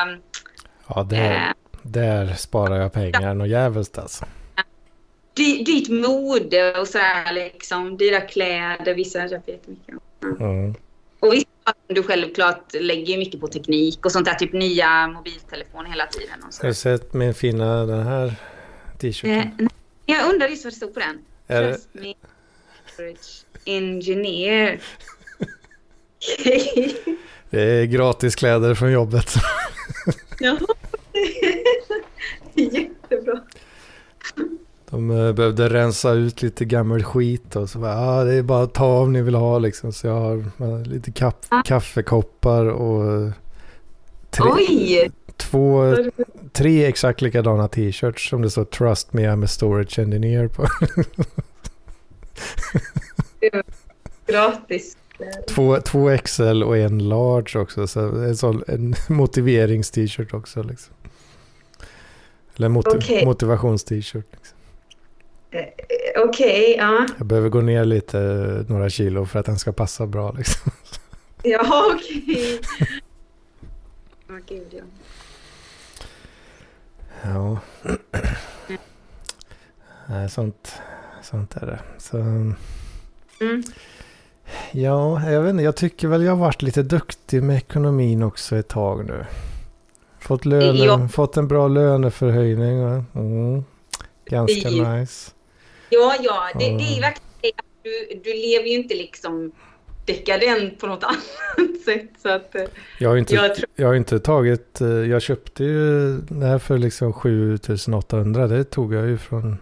Ja, där, Eh, där sparar jag pengar något jävligt alltså. dy, dyrt mode och sådär liksom. Dyra kläder, vissa köper jättemycket. Mm. Och vissa du självklart lägger mycket på teknik och sånt där. Typ nya mobiltelefoner hela tiden. Och så. Har du sett min fina den här t-shirten? Eh, jag undrar just vad det stod på den. Är det- Trust me, average engineer. Det är gratis kläder från jobbet. ja. Jättebra. De eh, behövde rensa ut lite gammal skit och så bara, ah, det är bara att ta om ni vill ha liksom. Så jag har eh, lite kaff- kaffekoppar och eh, tre, Oj! två, tre exakt likadana t-shirts som det står Trust me I'm a storage engineer på. Gratis. två, två XL och en large också. Så en, sån, en motiverings-t-shirt också liksom. Eller moti- Okej. motivations-t-shirt. Liksom. Eh, Okej, ja. Jag behöver gå ner lite, några kilo för att den ska passa bra liksom. Ja, okej. Åh gud, ja. Ja. Nej, sånt, sånt är det. Så, Mm. ja, jag vet inte. Jag tycker väl jag har varit lite duktig med ekonomin också ett tag nu. Fått, löne, Ja. fått en bra löneförhöjning. Mm. Ganska nice. Ja, ja, det, det är verkligen det du, du lever ju inte liksom dekadent på något annat sätt. Så att, eh, Jag har inte, jag tror, jag har inte tagit, eh, jag köpte ju det här för liksom 7800. Det tog jag ju från,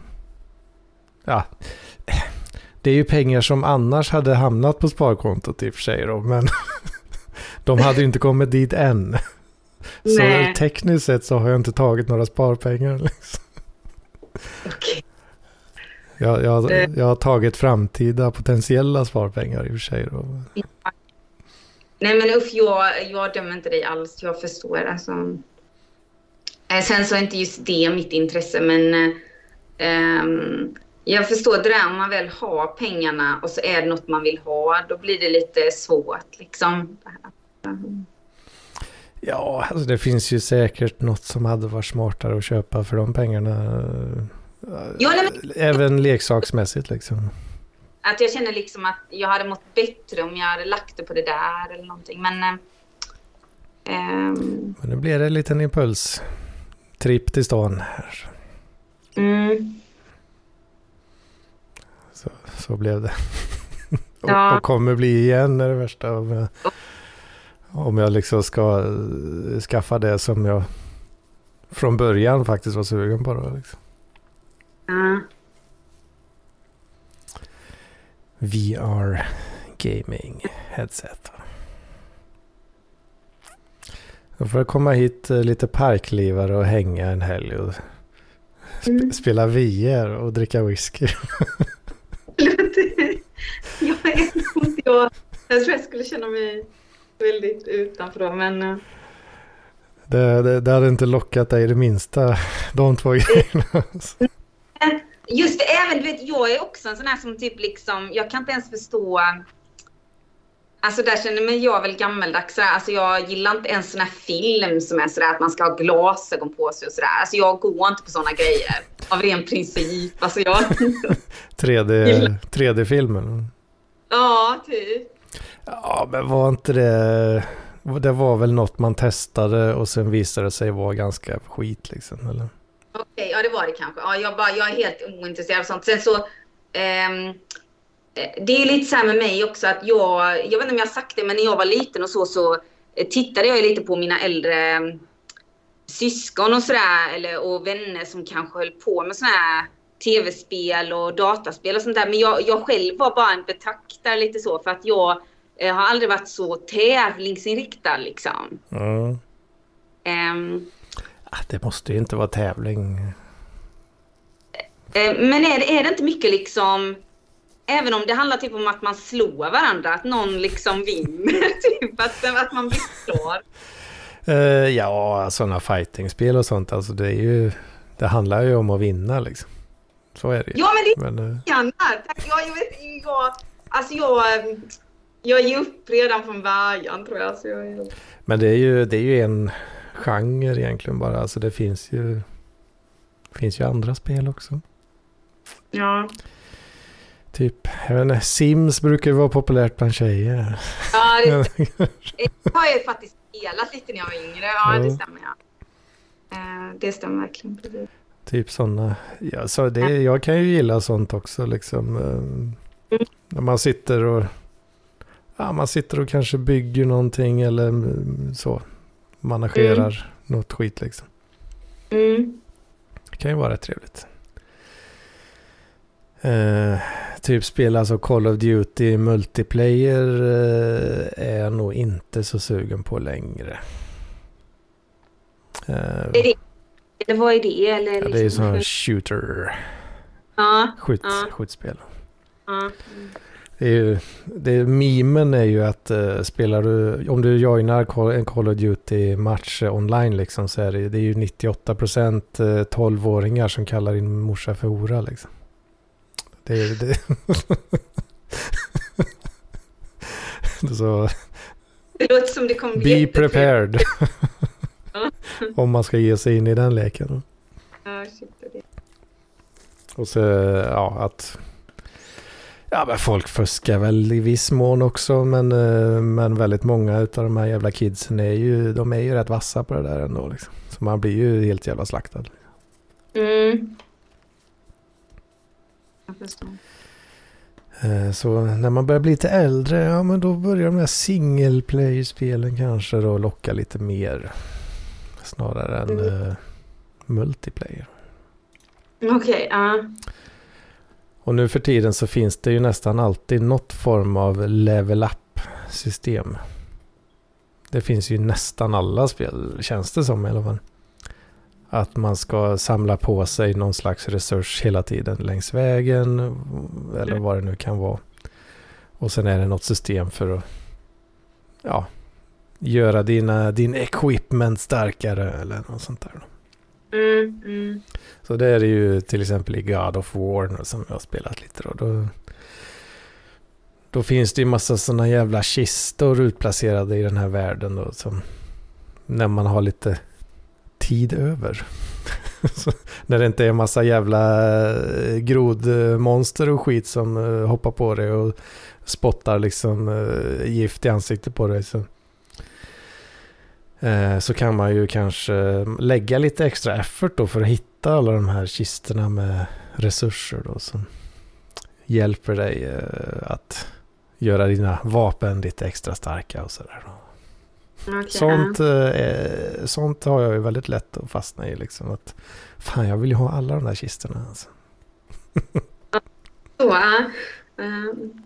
ja, det är ju pengar som annars hade hamnat på sparkontot i och för sig då, men de hade ju inte kommit dit än. Så Nej. tekniskt sett så har jag inte tagit några sparpengar. Liksom. okej. Jag, jag, Eh. jag har tagit framtida potentiella sparpengar i och för sig. Då. Nej men usch, jag, jag dömer inte dig alls. Jag förstår. Alltså. Eh, Sen så är inte just det mitt intresse, men ehm, jag förstår det där om man väl har pengarna och så är det något man vill ha, då blir det lite svårt liksom. Ja, alltså det finns ju säkert något som hade varit smartare att köpa för de pengarna. Ja, nej, Även leksaksmässigt liksom. Att jag känner liksom att jag hade mått bättre om jag hade lagt det på det där eller någonting. Men eh, ehm, Men nu blir det en liten impuls. Tripp till stan. här. mm, Så, så blev det. Ja. och, och kommer bli igen är det värsta. Om jag, om jag liksom ska eh, skaffa det som jag från början faktiskt var sugen på. Då, liksom. Ja. VR gaming headset. Då får jag komma hit eh, lite parklivare och hänga en helg och sp- Mm. spela VR och dricka whisky. jag nog inte jag. Jag tror jag skulle känna mig väldigt utanför då, men eh, Det, det, det hade inte lockat dig det minsta, de två grejerna. Just det, även du vet, jag är också en sån här som typ liksom, jag kan inte ens förstå Alltså där känner mig jag väl gammeldags sådär. Alltså jag gillar inte ens sån här film som är sådär att man ska ha glasögon på sig och sådär. Alltså jag går inte på såna grejer. Av ren princip. Alltså jag... 3D, 3D-filmen. ja, typ. Ja, men var inte det... Det var väl något man testade och sen visade det sig vara ganska skit liksom, eller? Okej, ja det var det kanske. Ja, jag, bara, jag är helt ointresserad av sånt. Sen så, ehm, eh, det är lite så här med mig också att jag, jag vet inte om jag har sagt det, men när jag var liten och så, så eh, tittade jag lite på mina äldre eh, syskon och sådär, och vänner som kanske höll på med sådana här tv-spel och dataspel och sånt där. Men jag, jag själv var bara en betraktare lite så, för att jag eh, har aldrig varit så tävlingsinriktad liksom. Mm. Ehm, Ah, Det måste ju inte vara tävling. Eh, Men är det, är det inte mycket liksom, även om det handlar typ om att man slår varandra, att någon liksom vinner, typ att, att man blir klar. Eh, ja, sådana fightingspel och sånt, alltså det är ju... Det handlar ju om att vinna liksom. Så är det ju. Ja men det Men, eh, är. Tack, jag, jag vet, jag, alltså jag, jag ger upp redan från början tror jag, jag men det är ju, det är ju en genre egentligen bara. Alltså det finns ju, finns ju andra spel också. Ja. Typ, jag vet inte, Sims brukar ju vara populärt bland tjejer. Ja, det, det har jag faktiskt spelat lite när jag var yngre. Ja, Ja. det stämmer. Ja. Eh, Det stämmer verkligen. Typ sådana. Ja, så det, jag kan ju gilla sånt också liksom. eh, När man sitter och ja, man sitter och kanske bygger någonting eller mm, så. Managerar något skit liksom. Mm. Det kan ju vara rätt trevligt. Eh, typ spela alltså Call of Duty multiplayer eh, är jag nog inte så sugen på längre. Eh, Är det, eller vad är det? Eller ja, det är ju liksom- sån här shooter, Ja, skjut, Ja. skjutspel. ja. Det är ju, det är, memen är ju att uh, spelar du, om du joinar en Call of Duty-match eh, online liksom så är det, det är ju 98% uh, 12-åringar som kallar din morsa för hora liksom. Det är det. så Det låter som det kommer bli be prepared. Om man ska ge sig in i den leken. Ja, shit, det. Och så, ja, att... Ja, men folk fuskar väl i viss mån också, men, eh, men väldigt många av de här jävla kidsen är ju, de är ju rätt vassa på det där ändå liksom. Så man blir ju helt jävla slaktad. Mm. Eh, Så när man börjar bli lite äldre, ja men då börjar de här single player-spelen kanske då locka lite mer. Snarare än Mm. eh, multiplayer. Okej, ja. Och nu för tiden så finns det ju nästan alltid något form av level up system. Det finns ju nästan alla spel, känns det som i alla fall. Att man ska samla på sig någon slags resurs hela tiden längs vägen. Eller vad det nu kan vara. Och sen är det något system för att ja, göra dina, din equipment starkare eller något sånt där. Mm, mm. Så det är det ju till exempel i God of War som jag har spelat lite då. Då, då finns det ju massa sådana jävla kistor utplacerade i den här världen då. Som, när man har lite tid över. När det inte är massa jävla eh, grodmonster och skit som eh, hoppar på dig och spottar liksom eh, gift i ansiktet på dig. Så. Eh, så kan man ju kanske lägga lite extra effort då för att hitta alla de här kistorna med resurser då som hjälper dig eh, att göra dina vapen lite extra starka och sådär. Okej, Sånt, eh, sånt har jag ju väldigt lätt att fastna i liksom. Att, fan, jag vill ju ha alla de där kistorna. Alltså. ja. Så,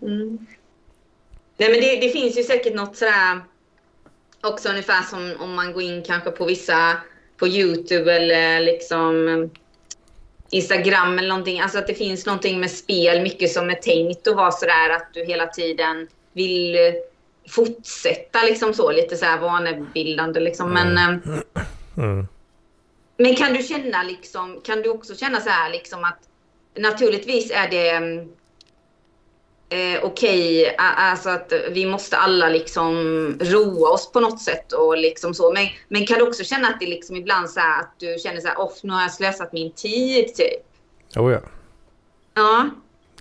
mm. Nej, men det, det finns ju säkert något sådär också ungefär som om man går in kanske på vissa på Youtube eller liksom eh, Instagram eller någonting. Alltså att det finns någonting med spel, mycket som är tänkt att vara sådär att du hela tiden vill eh, fortsätta liksom så, lite så här vanebildande liksom. Men, eh, Mm. men kan du känna liksom, kan du också känna så här liksom att naturligtvis är det mm, eh, okej, a- alltså att vi måste alla liksom roa oss på något sätt och liksom så. Men, men kan du också känna att det liksom ibland så här att du känner så här, off, nu har jag slösat min tid typ. Oh, ja, Ja,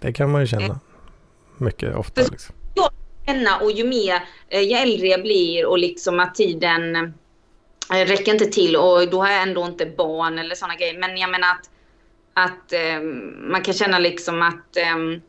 det kan man ju känna. Mycket ofta liksom. känna och ju mer, eh, ju äldre jag blir och liksom att tiden eh, räcker inte till och då har jag ändå inte barn eller sådana grejer. Men jag menar att, att eh, man kan känna liksom att ehm,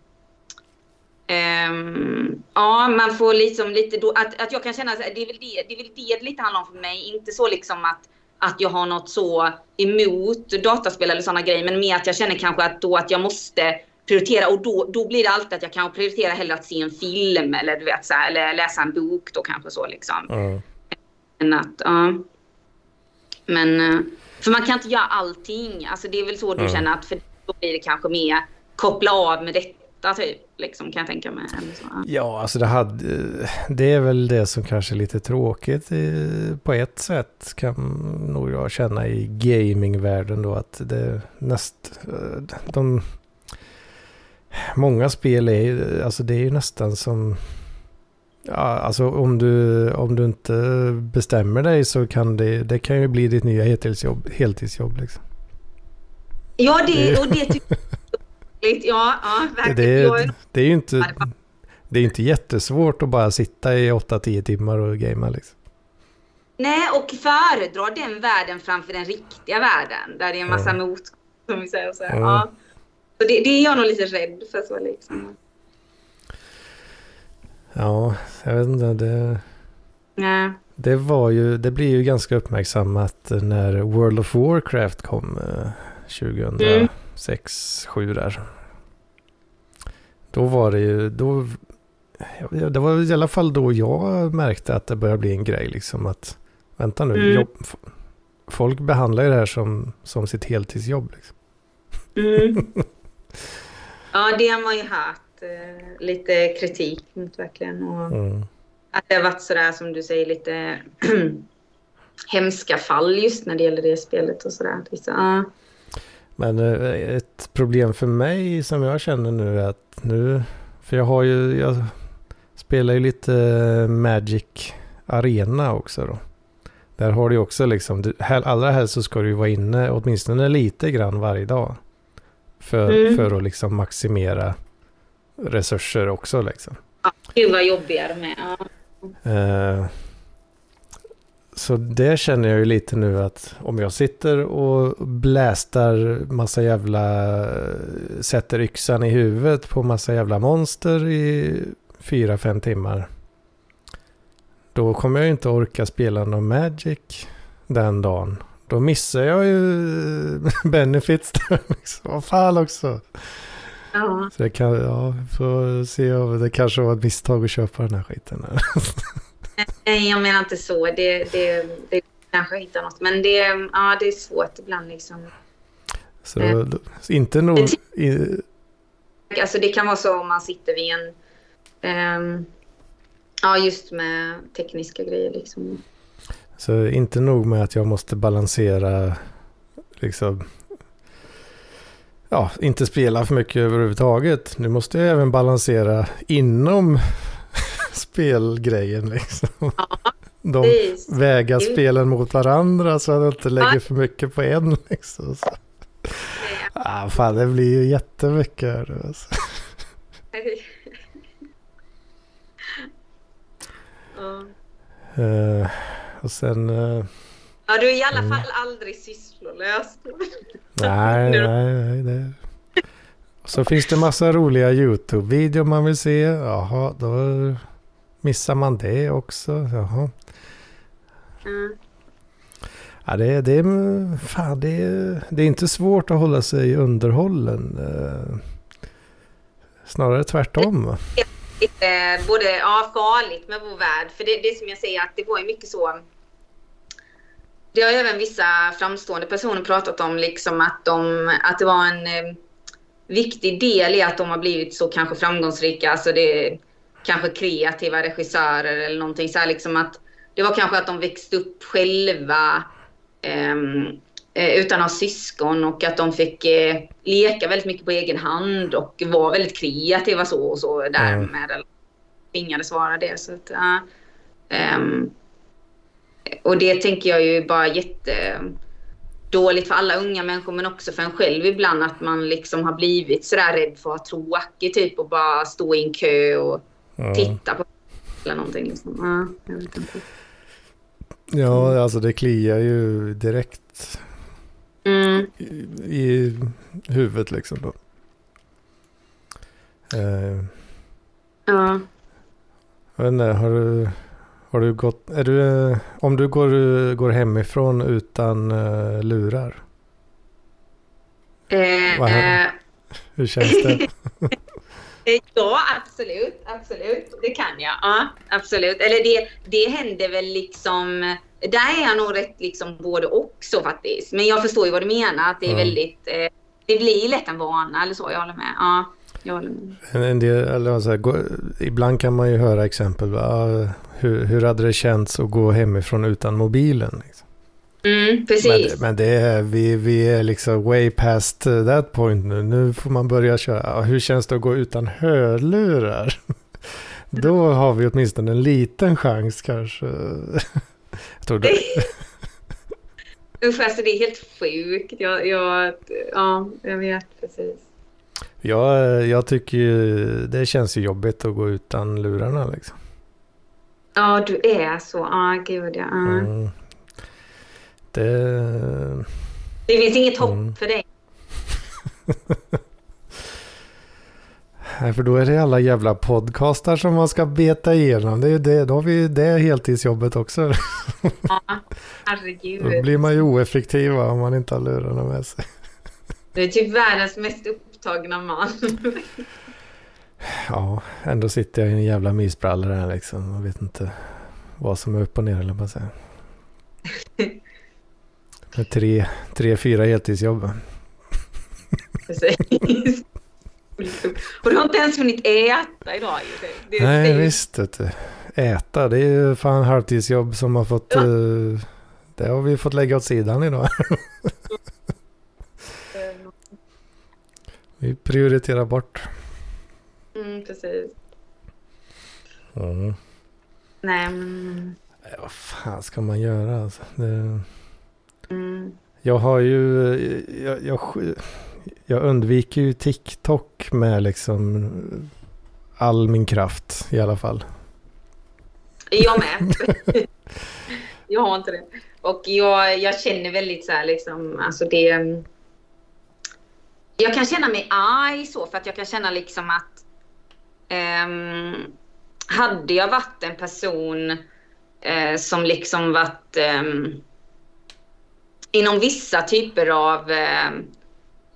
ehm, ja, man får liksom lite då, att, att jag kan känna, det är väl det det, är väl det det lite handlar om för mig. Inte så liksom att, att jag har något så emot dataspel eller sådana grejer, men mer att jag känner kanske att då att jag måste prioritera och då, då blir det alltid att jag kan prioritera hellre att se en film eller du vet så här, eller läsa en bok då kanske så liksom. Mm. Än att, ja. Men, eh, för man kan inte göra allting. Alltså det är väl så du Mm. känner att för då blir det kanske mer koppla av med detta typ. Liksom kan jag tänka mig. Ja. Alltså det, hade, det är väl det som kanske är lite tråkigt i, på ett sätt kan nog jag känna i gamingvärlden då att det näst, de, många spel är ju, alltså det är ju nästan som, Ja, alltså om du, om du inte bestämmer dig så kan det, det kan ju bli ditt nya heltidsjobb. heltidsjobb liksom. Ja, det, och det tycker jag Ja, ja, verkligen. Det, det är ju inte, det är inte jättesvårt att bara sitta i 8-10 timmar och gamea liksom. Nej, och föredra den världen framför den riktiga världen. Där det är en massa mm. mot, som vi säger. Så, mm. ja. så det, det, är jag nog lite rädd för. Så liksom. Ja, jag vet inte. Det, Nej. det var ju, det blir ju ganska uppmärksammat när World of Warcraft kom 2006, mm. 2007 där. Då var det ju, då, det var i alla fall då jag märkte att det började bli en grej liksom att Vänta nu, mm. jobb, folk behandlar ju det här som, som sitt heltidsjobb. Liksom. Mm. Ja, det har man ju hört eh, lite kritik mot verkligen. Och mm. Att det har varit sådär som du säger lite hemska fall just när det gäller det spelet och sådär. Så, Men eh, ett problem för mig som jag känner nu är att nu, för jag har ju, jag spelar ju lite Magic Arena också då. Där har du också liksom, allra helst så ska du vara inne åtminstone lite grann varje dag. För, mm. för att liksom maximera resurser också liksom. Ja, det var jobbigare med. Ja. Uh, så det känner jag ju lite nu att om jag sitter och blästar massa jävla, sätter yxan i huvudet på massa jävla monster i fyra, fem timmar. Då kommer jag inte orka spela någon Magic den dagen. Då missar jag ju benefits där liksom. Vad fan också. Ja. Så jag kan, ja, får se om det kanske var ett misstag att köpa den här skiten. Här. Nej, jag menar inte så. Det, det, det kanske hittar något. Men det, ja, det är svårt ibland liksom. Så eh. inte nog... Alltså det kan vara så om man sitter vid en... Um, Ja, just med tekniska grejer liksom. Så inte nog med att jag måste balansera, liksom, ja, inte spela för mycket överhuvudtaget. Nu måste jag även balansera inom spelgrejen liksom. Ja, De väga spelen mot varandra så att jag inte lägger för mycket på en liksom. Så. Ah, fan, det blir ju jättemycket. Alltså. Uh, och sen... Uh, ja, du är i alla mm. fall aldrig sysslolös. nej, nej, nej. Det. Och så finns det massa roliga YouTube-videor man vill se. Jaha, då missar man det också. Jaha. Mm. Ja, det, det, fan, det, det är inte svårt att hålla sig underhållen. Eh, snarare tvärtom lite både ja, farligt med vår värld. För det, det som jag säger att det var ju mycket så. Det har även vissa framstående personer pratat om liksom att, de, att det var en eh, viktig del i att de har blivit så kanske framgångsrika. Alltså det kanske kreativa regissörer eller någonting så här liksom att det var kanske att de växte upp själva. Um, Eh, utan att ha syskon och att de fick eh, leka väldigt mycket på egen hand och var väldigt kreativa så och så därmed. Mm. Tvingades vara det. Så att, um, och det tänker jag ju bara jätte dåligt för alla unga människor men också för en själv ibland att man liksom har blivit sådär rädd för att ha tråkigt typ och bara stå i en kö och titta på eller någonting. Liksom. Ja, jag vet inte. Ja, alltså det kliar ju direkt Mm. I, I, huvudet liksom då. Eh, ja. Jag vet inte, har du, har du gått, är du, om du går, går hemifrån utan uh, lurar? Eh, Hur känns det? ja, absolut, absolut. Det kan jag. Ja, absolut. Eller det, det händer väl liksom där är jag nog rätt liksom både och så faktiskt. Men jag förstår ju vad du menar. Att det är mm. väldigt... Eh, det blir lätt en vana eller så. Jag håller med. Ja, jag håller med. En del, eller så här, gå, ibland kan man ju höra exempel. Va? Hur, hur hade det känts att gå hemifrån utan mobilen? Liksom? Mm, precis. Men, men, det är, vi, vi är liksom way past that point nu. Nu får man börja köra. Hur känns det att gå utan hörlurar? Då har vi åtminstone en liten chans kanske. Jag tror det. Usch, alltså det är helt sjukt. Jag, jag, ja, jag vet precis. Jag, jag tycker ju det känns ju jobbigt att gå utan lurarna liksom. Ja, du är så. Ja, gud ja. Mm. Mm. Det... Det finns inget hopp Mm. för dig. Nej, för då är det alla jävla podcastar som man ska beta igenom. Det är ju det, då har vi ju det heltidsjobbet också. Ja, Då herregud. blir man ju oeffektiv om man inte har lurarna med sig. Du är typ världens mest upptagna man. Ja, ändå sitter jag i en jävla mysbrallor här liksom. Man vet inte vad som är upp och ner eller vad säga. Med tre, tre, fyra heltidsjobb. Precis. Och du har inte ens hunnit äta idag. Det, det, Nej, det ju- visst. Äta, det är ju fan halvtidsjobb som har fått... Ja. eh, det har vi fått lägga åt sidan idag. Vi prioriterar bort. Mm, precis. Mm. Nej, men... Nej, Vad fan ska man göra alltså? Det... Mm. Jag har ju, jag, jag, jag undviker ju TikTok med liksom all min kraft i alla fall. Jag med. jag har inte det. Och jag, jag känner väldigt så här liksom, alltså det... Jag kan känna mig arg så för att jag kan känna liksom att ehm, hade jag varit en person eh, som liksom varit ehm, inom vissa typer av eh,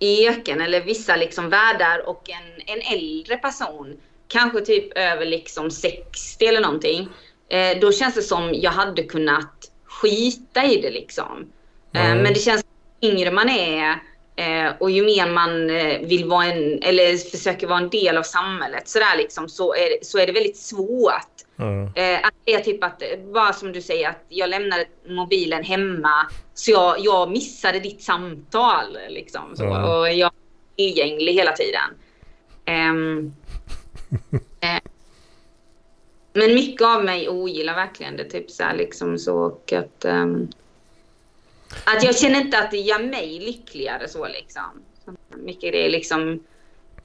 yrken eller vissa liksom världar och en, en äldre person, kanske typ över liksom 60 eller någonting, eh, då känns det som jag hade kunnat skita i det liksom. Eh, Mm. Men det känns yngre man är eh, och ju mer man vill vara en, eller försöker vara en del av samhället så där liksom, så är, så är det väldigt svårt. Mm. Eh, är typ att, eh, bara som du säger, att jag lämnade mobilen hemma så jag, jag missade ditt samtal. Liksom, så, Mm. Och jag är tillgänglig hela tiden. Ehm, eh, men mycket av mig ogillar verkligen det. Typ så här, liksom så och att, ehm, att jag känner inte att det gör mig lyckligare så liksom. Mycket det är liksom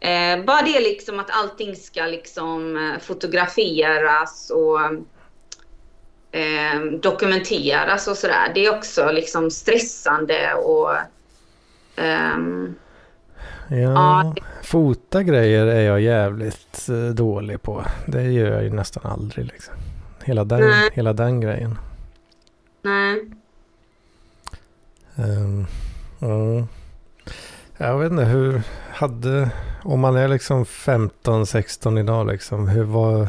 Eh, bara det liksom att allting ska liksom eh, fotograferas och eh, dokumenteras och sådär. Det är också liksom stressande och ehm, Ja, Ja, fota grejer är jag jävligt eh, dålig på. Det gör jag ju nästan aldrig liksom. Hela den, Nej. hela den grejen. nej. Um, mm. Jag vet inte hur hade, om man är liksom 15-16 idag liksom, hur, vad,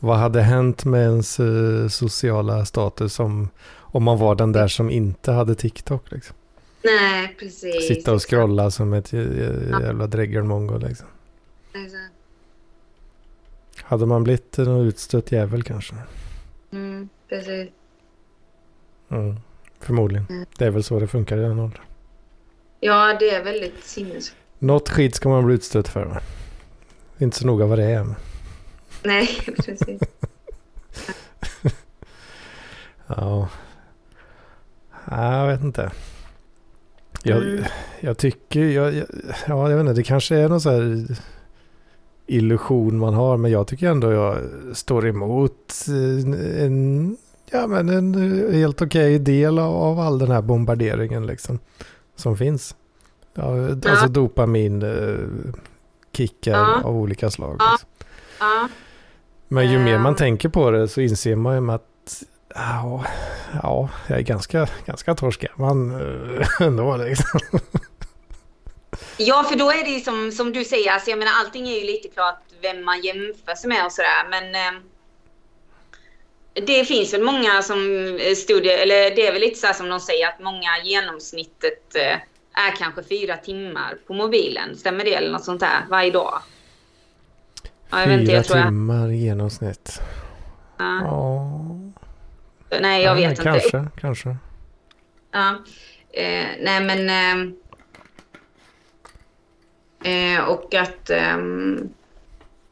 vad hade hänt med ens eh, sociala status om, om man var den där som inte hade TikTok liksom? Nej, precis. Sitta och scrolla som ett jä- jä- jävla dreggelmongo liksom. exakt. Hade man blivit en utstött jävel kanske? Mm, precis. Mm. Förmodligen. Mm. Det är väl så det funkar i den åldern. Ja, det är väldigt sinnes... Något skit ska man bli utstött för? Inte så noga vad det är. Nej, precis. Ja. Jag vet inte. Jag, Mm. jag tycker, jag, jag, ja jag vet inte, det kanske är någon så här illusion man har. Men jag tycker ändå jag står emot en, en ja men en helt okej del av, av all den här bombarderingen liksom. Som finns. Ja, alltså dopamin eh, kickar Ja. av olika slag. Ja. Liksom. Ja, Men ju mer man Ehm. tänker på det så inser man ju att ja, ja jag är ganska, ganska torsk man eh, ändå liksom. Ja, för då är det som, som du säger, alltså jag menar allting är ju lite klart vem man jämför sig med och sådär, men eh, det finns väl många som eh, studier, eller det är väl lite så här som de säger att många genomsnittet eh, är kanske fyra timmar på mobilen. Stämmer det eller något sånt där varje dag? Ja, jag vet inte, Fyra jag tror jag. timmar i genomsnitt. Ja. Ja, Nej, jag ja, vet inte. Kanske, kanske. Ja. Eh, nej men... Eh, eh, och att... ehm,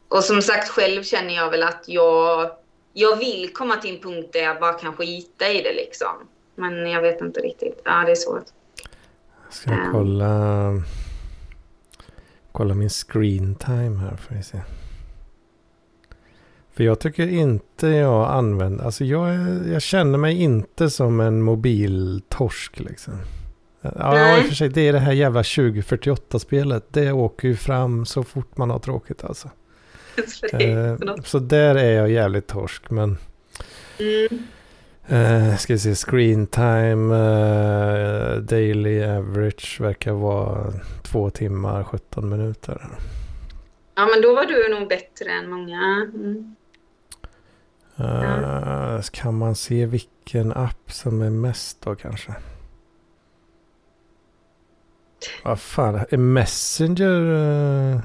och som sagt, själv känner jag väl att jag, jag vill komma till en punkt där jag bara kan skita i det liksom. Men jag vet inte riktigt. Ja, det är svårt. Ska jag kolla, kolla min screen time här får vi se. För jag tycker inte jag använder, alltså jag, jag känner mig inte som en mobiltorsk liksom. Ja, i och för sig, det är det här jävla 2048-spelet. Det åker ju fram så fort man har tråkigt alltså. eh, så där är jag jävligt torsk, men... Mm. Eh, ska vi se, screen time, eh, daily average verkar vara två timmar 17 minuter. Ja, men då var du nog bättre än många. Mm. Uh, kan man se vilken app som är mest då kanske? Vad fan, är Messenger uh,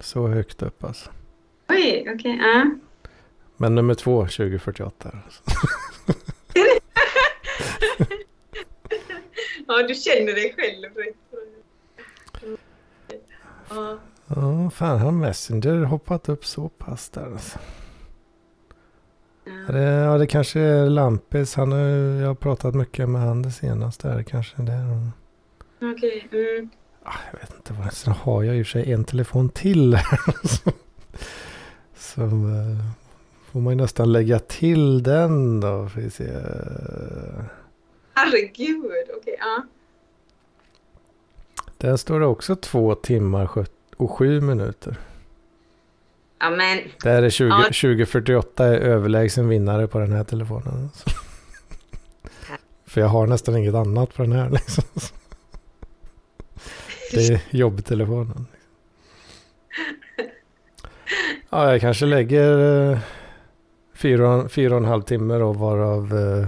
så högt upp alltså? Oj, okej. Okay, uh. Men nummer två, 2048. Alltså. Ja, du känner dig själv. Ja. Ja, fan har Messenger hoppat upp så pass där alltså. Ja. Det, ja, det kanske är Lampis. Han har, jag har pratat mycket med han det senaste. Där, kanske det. Okej. Okay. Mm. Ah, jag vet inte. Vad, sen har jag i och för sig en telefon till. Som eh, får man ju nästan lägga till den då. Får vi se. Herregud. Okej. Ja. Där står det också två timmar och sju minuter. Ja, men... Där är 20, ja. 2048 är överlägsen vinnare på den här telefonen. För jag har nästan inget annat på den här. Liksom. Det är jobbtelefonen. Ja, jag kanske lägger eh, fyra, fyra och en halv timme då, varav... Eh,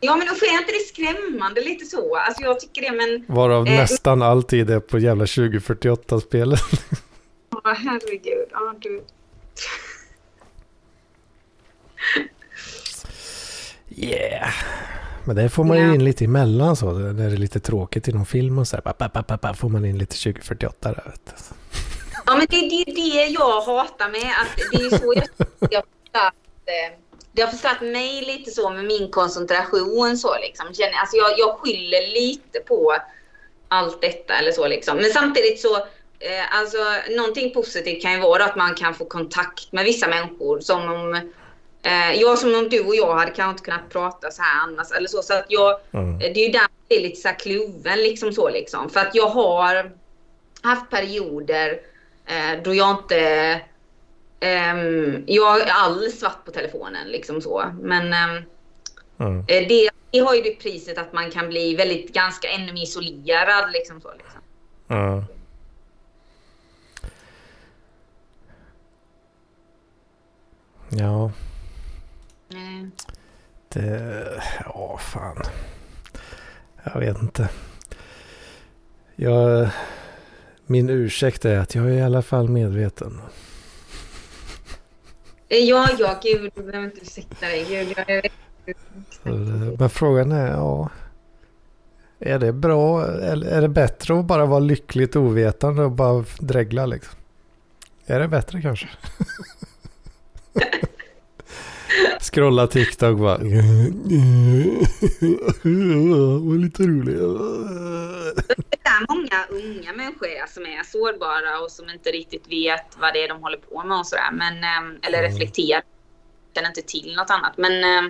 ja, men då får jag inte det skrämmande lite så. Alltså jag tycker det, men... Varav eh, nästan alltid är på jävla 2048-spelet. Ja, herregud. Ja, du... Yeah. Men det får man ju in lite emellan så. När det är lite tråkigt i någon film och så här. får man in lite 2048 där. Vet du. Ja men det är det, det jag hatar med. Att det är så jag, jag att, eh, det har försatt mig lite så med min koncentration så liksom. Alltså jag, jag skyller lite på allt detta eller så liksom. Men samtidigt så eh, alltså någonting positivt kan ju vara att man kan få kontakt med vissa människor som om eh, jag som om du och jag hade kanske inte kunnat prata så här annars eller så. Så att jag, mm. det är ju där det är lite så här kluven liksom så liksom. För att jag har haft perioder eh, då jag inte jag är alldeles svart på telefonen liksom så. Men um, mm. det, det, har ju det priset att man kan bli väldigt ganska ännu mer isolerad liksom så. Liksom. Mm. Ja. Mm. Det, ja fan. Jag vet inte. Jag, min ursäkt är att jag är i alla fall medveten. Eh, ja, ja, gud, du behöver inte ursäkta dig. Gud, jag är... Eh, men frågan är, ja. Är det bra eller är det bättre att bara vara lyckligt ovetande och bara dregla liksom? Är det bättre kanske? Scrolla TikTok bara. Var lite rolig. Det är många unga människor som är sårbara och som inte riktigt vet vad det är de håller på med och sådär. Men, ehm, eller mm. reflekterar. Känner inte till något annat. Men, ehm,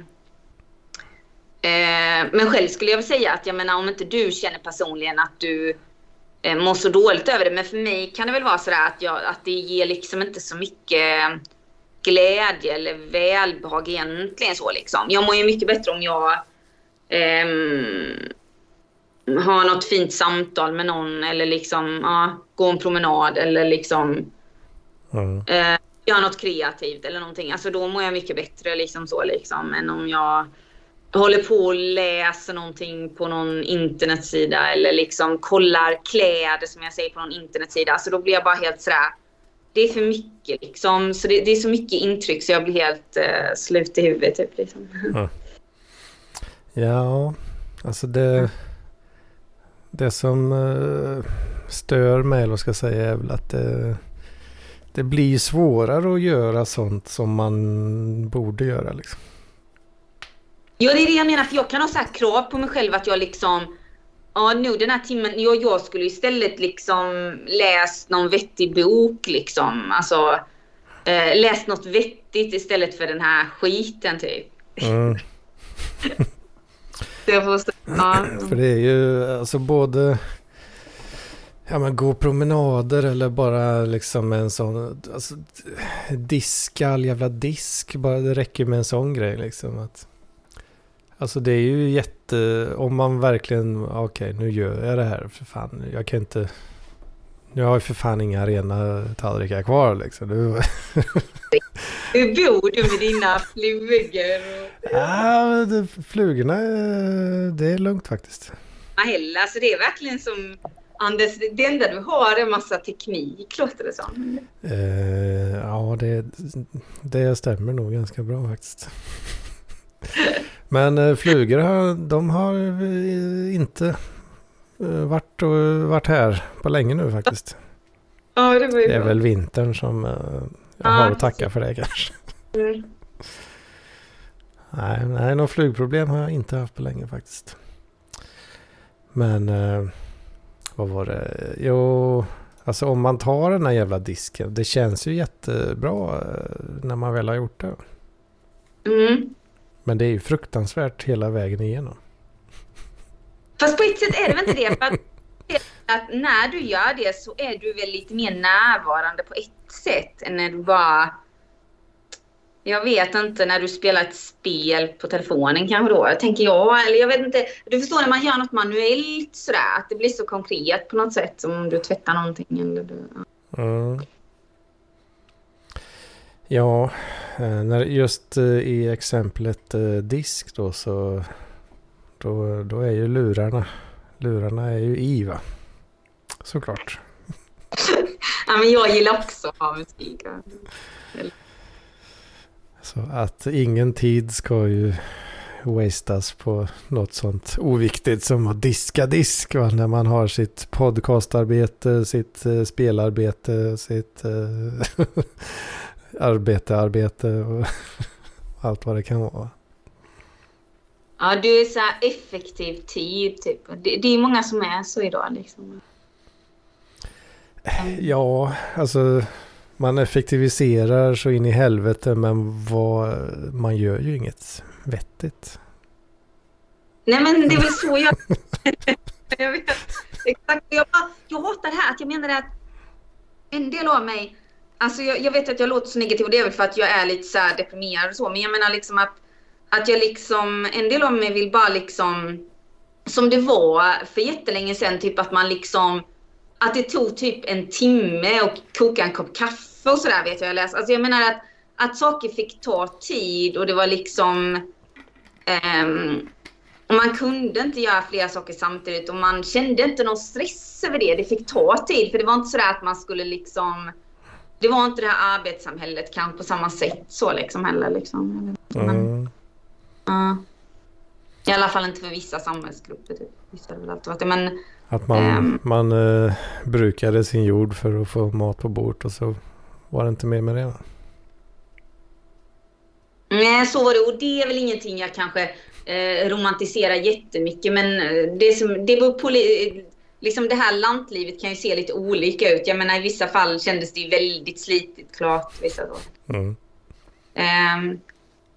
eh, men själv skulle jag vilja säga att jag menar om inte du känner personligen att du eh, mår så dåligt över det. Men för mig kan det väl vara sådär att, jag, att det ger liksom inte så mycket glädje eller välbehag egentligen så liksom. Jag mår ju mycket bättre om jag eh, har något fint samtal med någon eller liksom ja, gå en promenad eller liksom mm. eh, göra något kreativt eller någonting. Alltså då mår jag mycket bättre liksom så liksom än om jag håller på och läser någonting på någon internetsida eller liksom kollar kläder som jag säger på någon internetsida. Alltså då blir jag bara helt sådär det är för mycket liksom. Så det, det, är så mycket intryck så jag blir helt uh, slut i huvudet typ liksom. Mm. Ja, alltså det... Det som uh, stör mig, eller ska jag säga, är väl att det, det blir svårare att göra sånt som man borde göra liksom. Ja, det är det jag menar, för jag kan ha så här krav på mig själv att jag liksom Ja, nu den här timmen, jag, jag skulle istället liksom läst någon vettig bok liksom. Alltså eh, läst något vettigt istället för den här skiten typ. Mm. stå, ja. För det är ju alltså både Ja men gå promenader eller bara liksom en sån alltså, diska, all jävla disk. Bara det räcker med en sån grej liksom. Att, alltså det är ju jätte, om man verkligen, okej okay, nu gör jag det här för fan. Jag kan inte, nu har jag för fan inga rena tallrikar kvar liksom. Du... Hur bor du med dina flugor? Och... Ja, det, flugorna, det är lugnt faktiskt. Heller, alltså det är verkligen som Anders, det enda du har är massa teknik, låter det som. Uh, ja, det, det stämmer nog ganska bra faktiskt. Men uh, flugor har, de har uh, inte uh, varit, varit här på länge nu faktiskt. Ja, det, var ju det är bra. väl vintern som jag har att tacka för det kanske. Mm. nej, nej, någon flugproblem har jag inte haft på länge faktiskt. Men vad var det? Jo, alltså om man tar den här jävla disken. Det känns ju jättebra eh, när man väl har gjort det. Mm. Men det är ju fruktansvärt hela vägen igenom. Fast på ett sätt är det väl inte det. För att när du gör det så är du väl lite mer närvarande på ett sätt än när du bara jag vet inte när du spelar ett spel på telefonen kanske då, tänker jag. Eller jag vet inte. Du förstår när man gör något manuellt sådär, att det blir så konkret på något sätt. Som om du tvättar någonting eller du, ja. Mm. Ja, eh, när just eh, i exemplet eh, disk då så då, då är ju lurarna, lurarna är ju i va? Såklart. ja men jag gillar också att ha musik. Så att ingen tid ska ju wastas på något sånt oviktigt som att diska disk. Va? När man har sitt podcastarbete, sitt spelarbete, sitt arbete, arbete och allt vad det kan vara. Ja, du är så effektiv tid typ. Det, det är många som är så idag liksom. Ja, alltså man effektiviserar så in i helvete men vad, man gör ju inget vettigt. Nej men det är väl så jag... jag vet. Exakt. Jag, bara, jag hatar det här att jag menar att en del av mig, alltså jag, jag, vet att jag låter så negativ och det är väl för att jag är lite så deprimerad och så, men jag menar liksom att, att jag liksom, en del av mig vill bara liksom, som det var för jättelänge sedan, typ att man liksom att det tog typ en timme att koka en kopp kaffe och sådär vet jag jag läst. Alltså jag menar att, att saker fick ta tid och det var liksom... Um, och man kunde inte göra flera saker samtidigt och man kände inte någon stress över det. Det fick ta tid för det var inte sådär att man skulle liksom... Det var inte det här arbetssamhället kanske på samma sätt så liksom heller. Liksom. Men, uh, I alla fall inte för vissa samhällsgrupper. Typ. Vissa väl alltid varit. Men, att man, um, man uh, brukade sin jord för att få mat på bordet och så var det inte mer med det. Nej, så var det. Och det är väl ingenting jag kanske eh, romantiserar jättemycket. Men eh, det, som, det beror på... Liksom det här lantlivet kan ju se lite olika ut. Jag menar i vissa fall kändes det ju väldigt slitigt klart. Vissa. Mm. Um,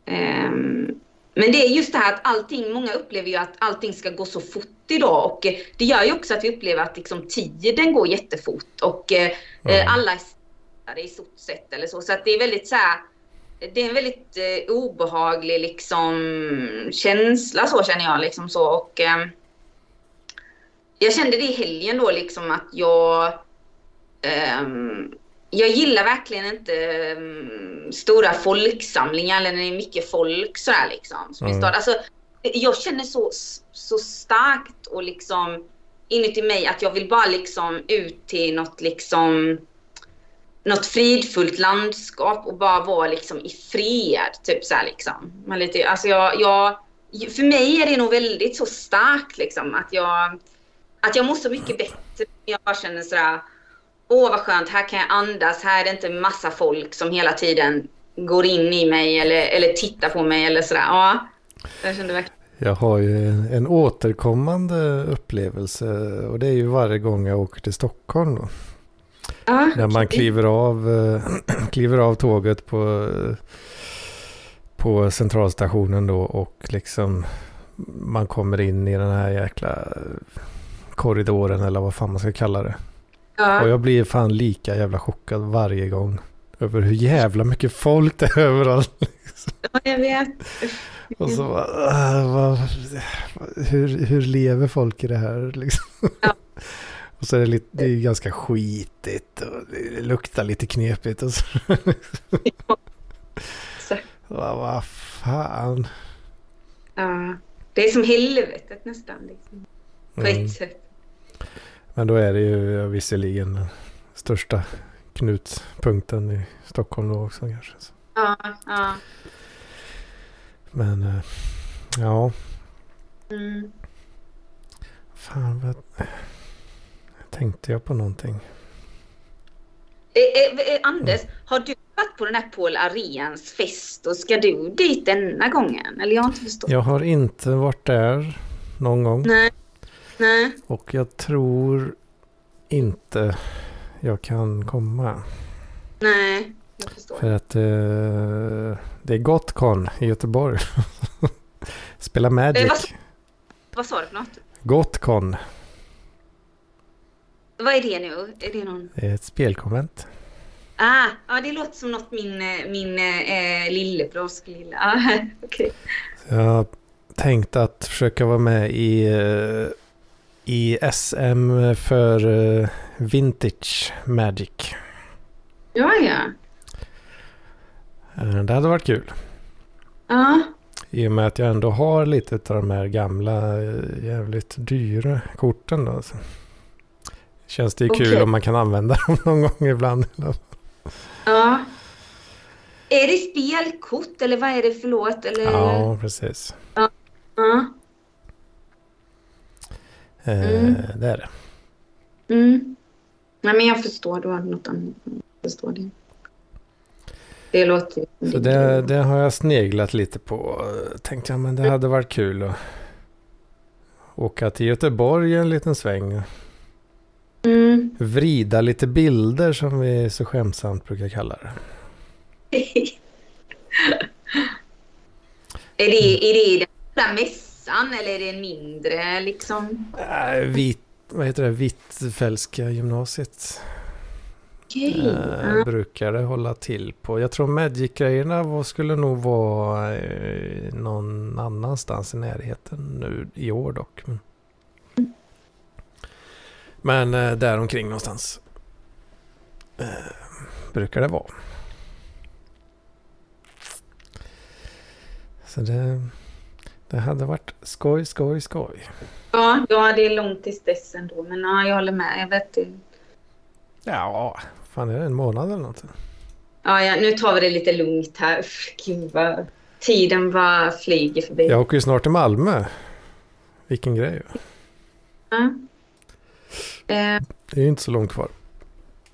um, men det är just det här att allting, många upplever ju att allting ska gå så fort idag och eh, det gör ju också att vi upplever att liksom tiden går jättefort och mm. eh, alla är i stort sett eller så. Så att det är väldigt så här, det är en väldigt eh, obehaglig liksom känsla så känner jag liksom så och eh, jag kände det i helgen då liksom att jag um, jag gillar verkligen inte um, stora folksamlingar eller när det är mycket folk sådär liksom. Som mm. Alltså, jag känner så, så starkt och liksom inuti mig att jag vill bara liksom ut till något liksom något fridfullt landskap och bara vara liksom i fred. Typ så liksom. Men lite, alltså jag, jag, för mig är det nog väldigt så starkt liksom att jag, att jag mår så mycket bättre. Jag bara känner sådär åh vad skönt, här kan jag andas, här är det inte massa folk som hela tiden går in i mig eller, eller tittar på mig eller sådär. Ja, jag kände verkligen. Jag har ju en återkommande upplevelse och det är ju varje gång jag åker till Stockholm då. Ja, När man kliver av, eh, kliver av tåget på, på centralstationen då och liksom man kommer in i den här jäkla korridoren eller vad fan man ska kalla det. Ja. Och jag blir fan lika jävla chockad varje gång. Över hur jävla mycket folk det är överallt. ja, jag vet. Och så bara, äh, vad, hur, hur lever folk i det här liksom? Ja. Och så är det, lite, det är ganska skitigt och det luktar lite knepigt och så. Så, Vad, vad fan. ja. Det är som helvetet nästan. Liksom. På Mm. ett sätt. Men då är det ju visserligen den största knutpunkten i Stockholm då också kanske. Så. Ja, ja. Men eh, ja, Mm. fan vad tänkte jag på någonting? Eh, eh, eh, Anders, har du varit på den här Paul Arens fest och ska du dit denna gången? Eller jag har inte förstått. Jag har inte varit där någon gång. Nej. Nej. Och jag tror inte jag kan komma. Nej. Jag förstår. För att eh, det är Gotcon i Göteborg. Spela Eh, vad, Magic. vad sa du för något? Gotcon. Vad är det nu? Är det någon... Är ett spelkonvent. Ah, ja, det låter som något min, eh, min eh, lillebror skulle gilla. Ah. Så Jag tänkte att försöka vara med i, eh, i SM för eh, Vintage Magic. Ja, ja. Eh, Det hade varit kul. Ja, I och med att jag ändå har lite av de här gamla eh, jävligt dyra korten då. Så känns det ju kul Okej. om man kan använda dem någon gång ibland. ja. Är det spelkort eller vad är det för låt? Eller? Ja, precis. Ja. Mm. Det är det. Mm. Nej, men jag förstår. Du har något annat. Jag förstår det. Det låter. Så det, det har jag sneglat lite på. Tänkte jag men det hade varit kul att åka till Göteborg en liten sväng. Mm. Vrida lite bilder som vi så skämsamt brukar kalla det. är, det, är det den där mässan eller är det en mindre liksom? Äh, vit, vad heter det? Hvitfeldtska gymnasiet. Ja. brukar det hålla till på. Jag tror Magic-grejerna skulle nog vara eh, någon annanstans i närheten nu i år dock. Men, men eh, där omkring någonstans eh, brukar det vara. Så det, det hade varit skoj, skoj, skoj. Ja, ja, det är långt tills dess ändå. Men ja, jag håller med. Jag vet det. Ja, fan är det en månad eller något? Ja, ja, nu tar vi det lite lugnt här. Gud vad tiden bara flyger förbi. Jag åker ju snart till Malmö. Vilken grej. Ja. Eh, Det är ju inte så långt kvar.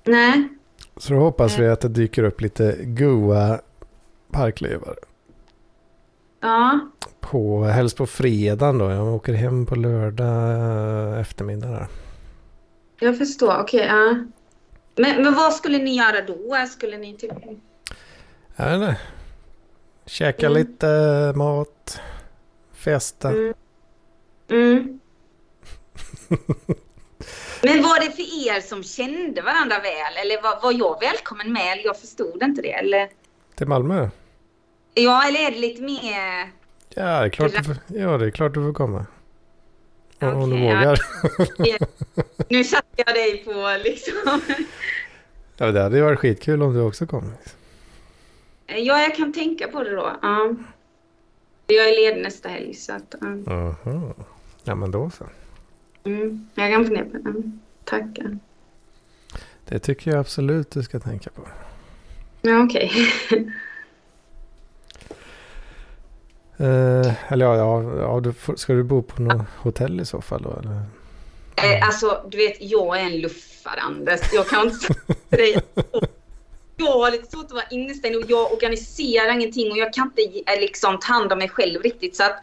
nej, Så då hoppas vi att det dyker upp lite goa parklövar. Ja. På, helst på fredagen då. Jag åker hem på lördag eh, eftermiddag. Där. Jag förstår. Okej, ja. Men, men vad skulle ni göra då? Skulle ni typ... Jag vet inte. Käka Mm. lite eh, mat. Festa. Mm. Mm. Men var det för er som kände varandra väl? Eller var, var jag välkommen med? Jag förstod inte det. Eller, Till Malmö. Ja, eller är det lite mer... Ja, det är klart du får, ja, det är klart du får komma. Om, om du Okej, ja. vågar. Nu satte jag dig på liksom... Ja, det hade ju varit skitkul om du också kom. Ja, jag kan tänka på det då. Ja. Jag är ledig nästa helg så att... ja. Aha. Ja, men då så. Mm. Jag kan fundera på det. Tackar. Det tycker jag absolut du ska tänka på. Ja, okej. Eh, eller ja, ja, ja du får, ska du bo på något hotell i så fall då? Eller Eh, alltså, du vet, jag är en luffare, Anders. Jag kan inte säga dig. Jag har lite svårt att vara instängd och jag organiserar ingenting och jag kan inte eh, liksom ta hand om mig själv riktigt. Så att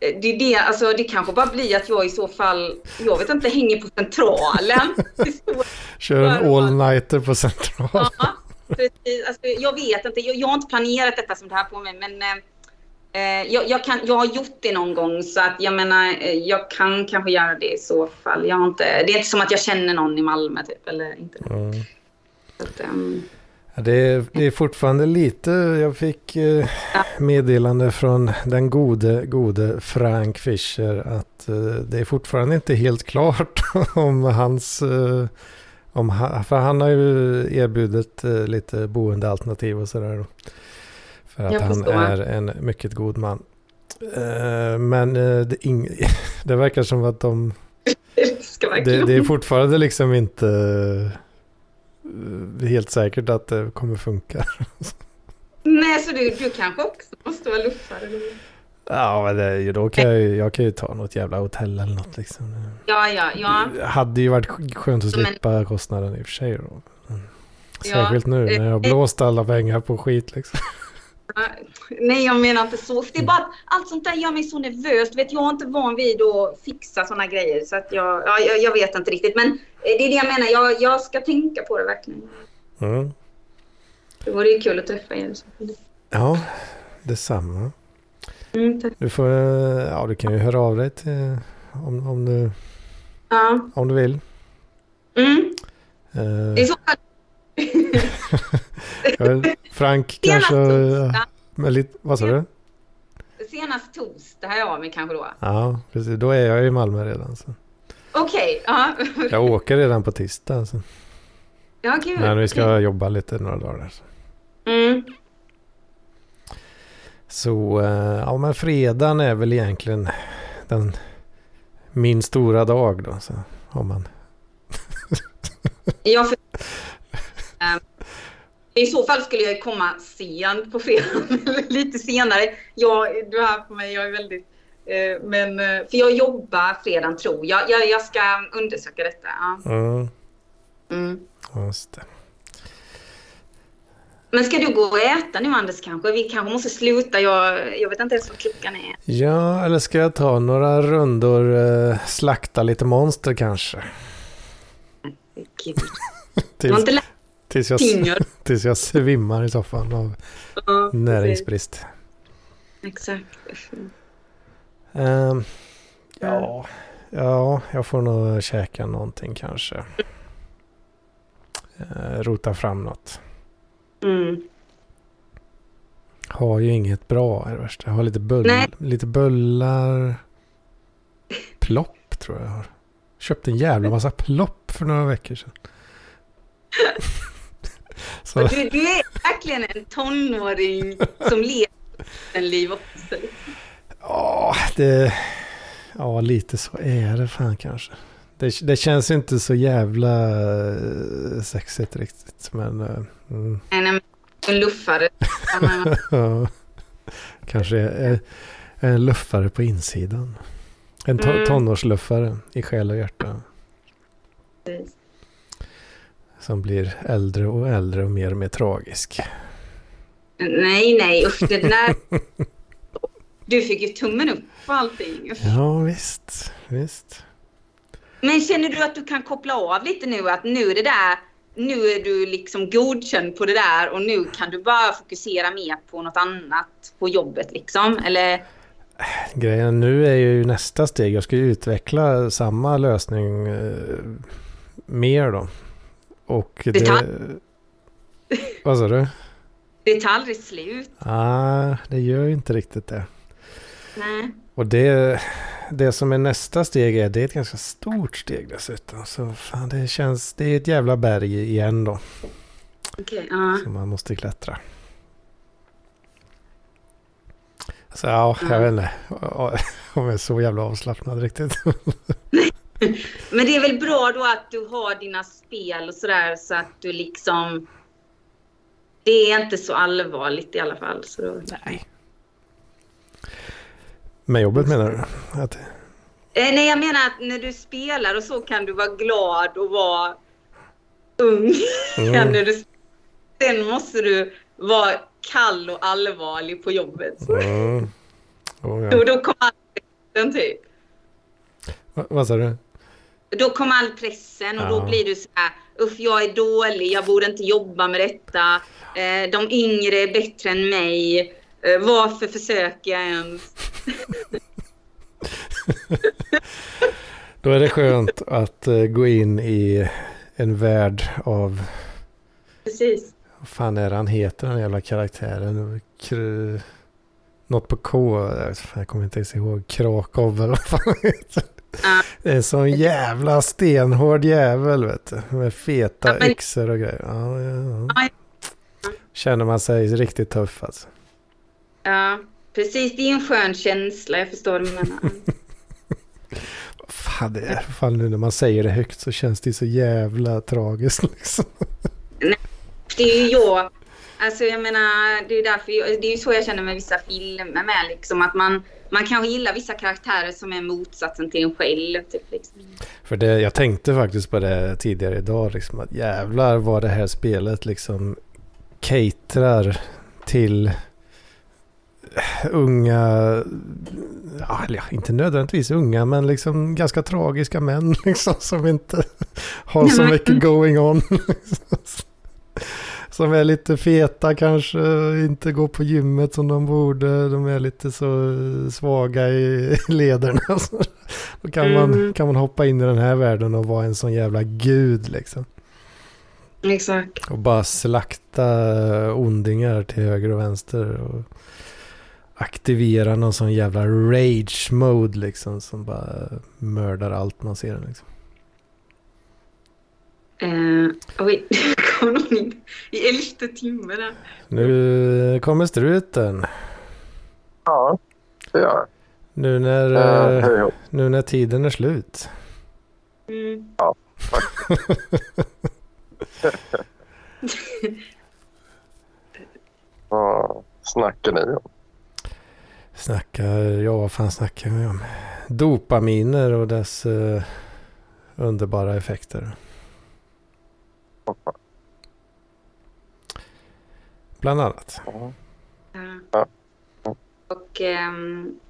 eh, det, är det, alltså, det kanske bara blir att jag i så fall, jag vet inte, hänger på centralen. Kör en all-nighter på centralen. Ja, precis. Alltså, jag vet inte, jag, jag, har inte planerat detta som det här på mig, men Eh, jag, jag, kan, jag har gjort det någon gång så att jag menar, eh, jag kan kanske göra det i så fall. Jag har inte, det är inte som att jag känner någon i Malmö typ, eller inte. Mm. Att, um... det, är, det är fortfarande lite, jag fick eh, meddelande från den gode, gode Frank Fischer att eh, det är fortfarande inte helt klart om hans eh, om, för han har ju erbjudit eh, lite boendealternativ och sådär. För att han är en mycket god man. Uh, men uh, det, det verkar som att de... det, det, är fortfarande liksom inte uh, helt säkert att det kommer funka. Nej, så du, du kanske också måste vara luffare? Ja, men det, då kan jag, jag kan ju ta något jävla hotell eller något liksom. Ja, ja, ja. Det hade ju varit skönt att slippa men... kostnaden i och för sig då. Särskilt ja, nu när jag har blåst alla pengar på skit liksom. Nej, jag menar inte så. det är bara att allt sånt där gör mig så nervös. Vet, jag är inte van vid att fixa såna grejer. Så att jag, ja, jag, jag, vet inte riktigt. Men eh, det är det jag menar. Jag, jag ska tänka på det verkligen. Mm. Det vore ju kul att träffa er. Ja, detsamma. Mm, du, får, eh, ja, du kan ju höra av dig till, om, om, du, ja. om du vill. Mm. Uh. I så fall Frank kanske... Men lite, vad sa du? Senast torsdag har jag av mig kanske då. Ja, precis. Då är jag i Malmö redan. Okej. Okay, uh. jag åker redan på tisdag. Alltså. Ja, gud. Men vi ska okay. jobba lite några dagar. Så. Mm. Så, eh, ja men fredagen är väl egentligen den, min stora dag då. Så, om man... ja, för, um, i så fall skulle jag komma sent på fredag, lite senare. Jag, du hör på mig, jag är väldigt... Eh, men, eh, för jag jobbar fredagen tror jag. Jag, jag ska undersöka detta. Ja. Mm. Mm. Just det. Men ska du gå och äta nu Anders kanske? Vi kanske måste sluta. Jag, jag vet inte ens vad klockan är. Ja, eller ska jag ta några rundor, eh, slakta lite monster kanske? Gud. Det var inte lätt Tills jag, tills jag svimmar i soffan av ja, näringsbrist. Exakt. Um, ja, ja, jag får nog käka någonting kanske. Uh, rota fram något. Mm. Har ju inget bra är det värsta. Jag har lite, bull, lite bullar. Plopp tror jag jag har. Köpt en jävla massa plopp för några veckor sedan. Så. Du, du, är verkligen en tonåring som lever en liv också. Ja, det... Ja, lite så är det fan kanske. Det, det känns inte så jävla eh, sexigt riktigt, men... Uh, mm. En, en luffare. ja, kanske är, är en luffare på insidan. En to mm. tonårsluffare i själ och hjärta. Precis. Som blir äldre och äldre och mer och mer tragisk. Nej, nej, usch det där. Du fick ju tummen upp på allting. Ja, visst, visst. Men känner du att du kan koppla av lite nu? Att nu är det där, nu är du liksom godkänd på det där och nu kan du bara fokusera mer på något annat på jobbet liksom? Eller? Grejen nu är ju nästa steg. Jag ska ju utveckla samma lösning eh, mer då. Och det... det vad sa du? Det tar aldrig slut. Ah, det gör ju inte riktigt det. Nej. Och det, det som är nästa steg är, det är ett ganska stort steg dessutom. Så fan, det känns, det är ett jävla berg igen då. Okej, okay, uh. Som man måste klättra. Så ja, uh. jag vet inte om jag är så jävla avslappnad riktigt. Men det är väl bra då att du har dina spel och sådär så att du liksom... Det är inte så allvarligt i alla fall. Så då... Nej. Med jobbet menar du? Att... Eh, nej, jag menar att när du spelar och så kan du vara glad och vara ung. Mm. när du, sen måste du vara kall och allvarlig på jobbet. Mm. Oh, ja. Då, då kommer all pressen typ. Va, vad sa du? Då kommer all pressen och Ja. då blir du så här, uff jag är dålig, jag borde inte jobba med detta. Eh, de yngre är bättre än mig. Eh, varför försöker jag ens? Då är det skönt att eh, gå in i en värld av, Precis. vad fan är det han heter den jävla karaktären? Kr... Något på K, jag kommer inte ens ihåg, Krakow eller vad fan heter. Det är en sån jävla stenhård jävel vet du. Med feta Ja, men- yxor och grejer. Ja, ja, Ja. Känner man sig riktigt tuff alltså. Ja, precis. Det är en skön känsla. Jag förstår vad du menar. Fan, det är, fan nu när man säger det högt så känns det så jävla tragiskt liksom. Det är ju jag. Alltså jag menar, det är därför jag, det är ju så jag känner med vissa filmer med liksom att man, man kanske gillar vissa karaktärer som är motsatsen till en själv. Typ, liksom. För det, jag tänkte faktiskt på det tidigare idag, liksom, att jävlar vad det här spelet liksom caterar till unga, ja, inte nödvändigtvis unga, men liksom ganska tragiska män liksom, som inte har så mycket going on. Som är lite feta kanske, inte går på gymmet som de borde, de är lite så svaga i lederna. Då kan, man, Mm. kan man hoppa in i den här världen och vara en sån jävla gud liksom. Exakt. Och bara slakta ondingar till höger och vänster. Och aktivera någon sån jävla rage mode liksom. Som bara mördar allt man ser. Liksom. Eh, oj, kom någon in i elfte timmen. Nu kommer struten. Ja, det gör jag. Nu när, eh, då. nu när tiden är slut. Mm. Vad snackar ni om? Snackar, ja vad fan snackar vi om? Dopaminer och dess eh, underbara effekter. Bland annat. Ja. Och ehm,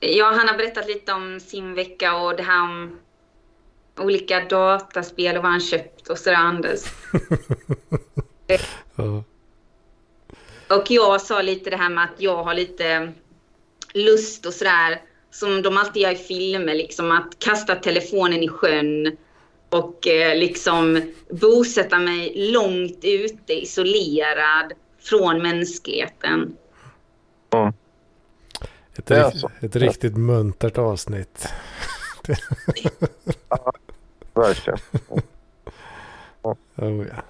ja, han har berättat lite om sin vecka och det här om olika dataspel och vad han köpt och sådär Anders. Ja. Och jag sa lite det här med att jag har lite lust och sådär som de alltid gör i filmer, liksom att kasta telefonen i sjön och eh, liksom bosätta mig långt ute, isolerad från mänskligheten. Mm. Ett, Det är rikt, så. ett riktigt muntert avsnitt. Verkligen. Oh, ja.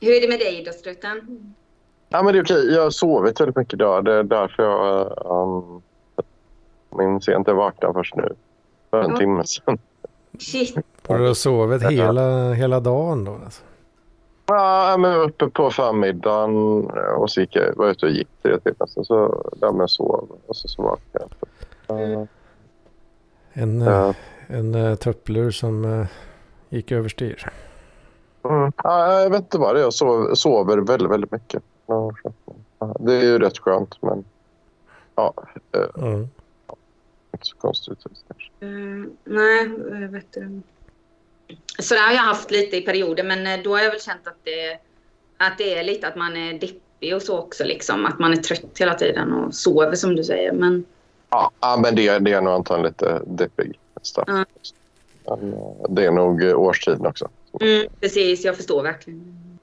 Hur är det med dig då, Struten? Ja, men det är okej. Jag har sovit väldigt mycket idag. Det är därför jag um, minns jag inte vaknade först nu. För en Ja. timme sedan. Shit. Och du har sovit Ja. hela, hela dagen då? Alltså. Ja, men jag uppe på förmiddagen och så gick jag, var ute och gick tre timmar. Sen så där med sov och så, så vaknade jag. En, eh, en uh, tupplur som eh, gick överstyr. mm. ja, jag vet inte vad det är. Jag sov, sover väldigt, väldigt mycket. Ja, ja, Det är ju rätt skönt, men ja, eh, Mm. inte så konstigt. kanske. Mm, nej, jag vet inte. Så det har jag haft lite i perioder, men eh, då har jag väl känt att det, att det är lite att man är deppig och så också. Liksom. Att man är trött hela tiden och sover som du säger. Men Ja, ja, men det, det är nog antagligen lite deppig. Ja. Men, eh, det är nog eh, årstiden också. mm, precis, jag förstår verkligen.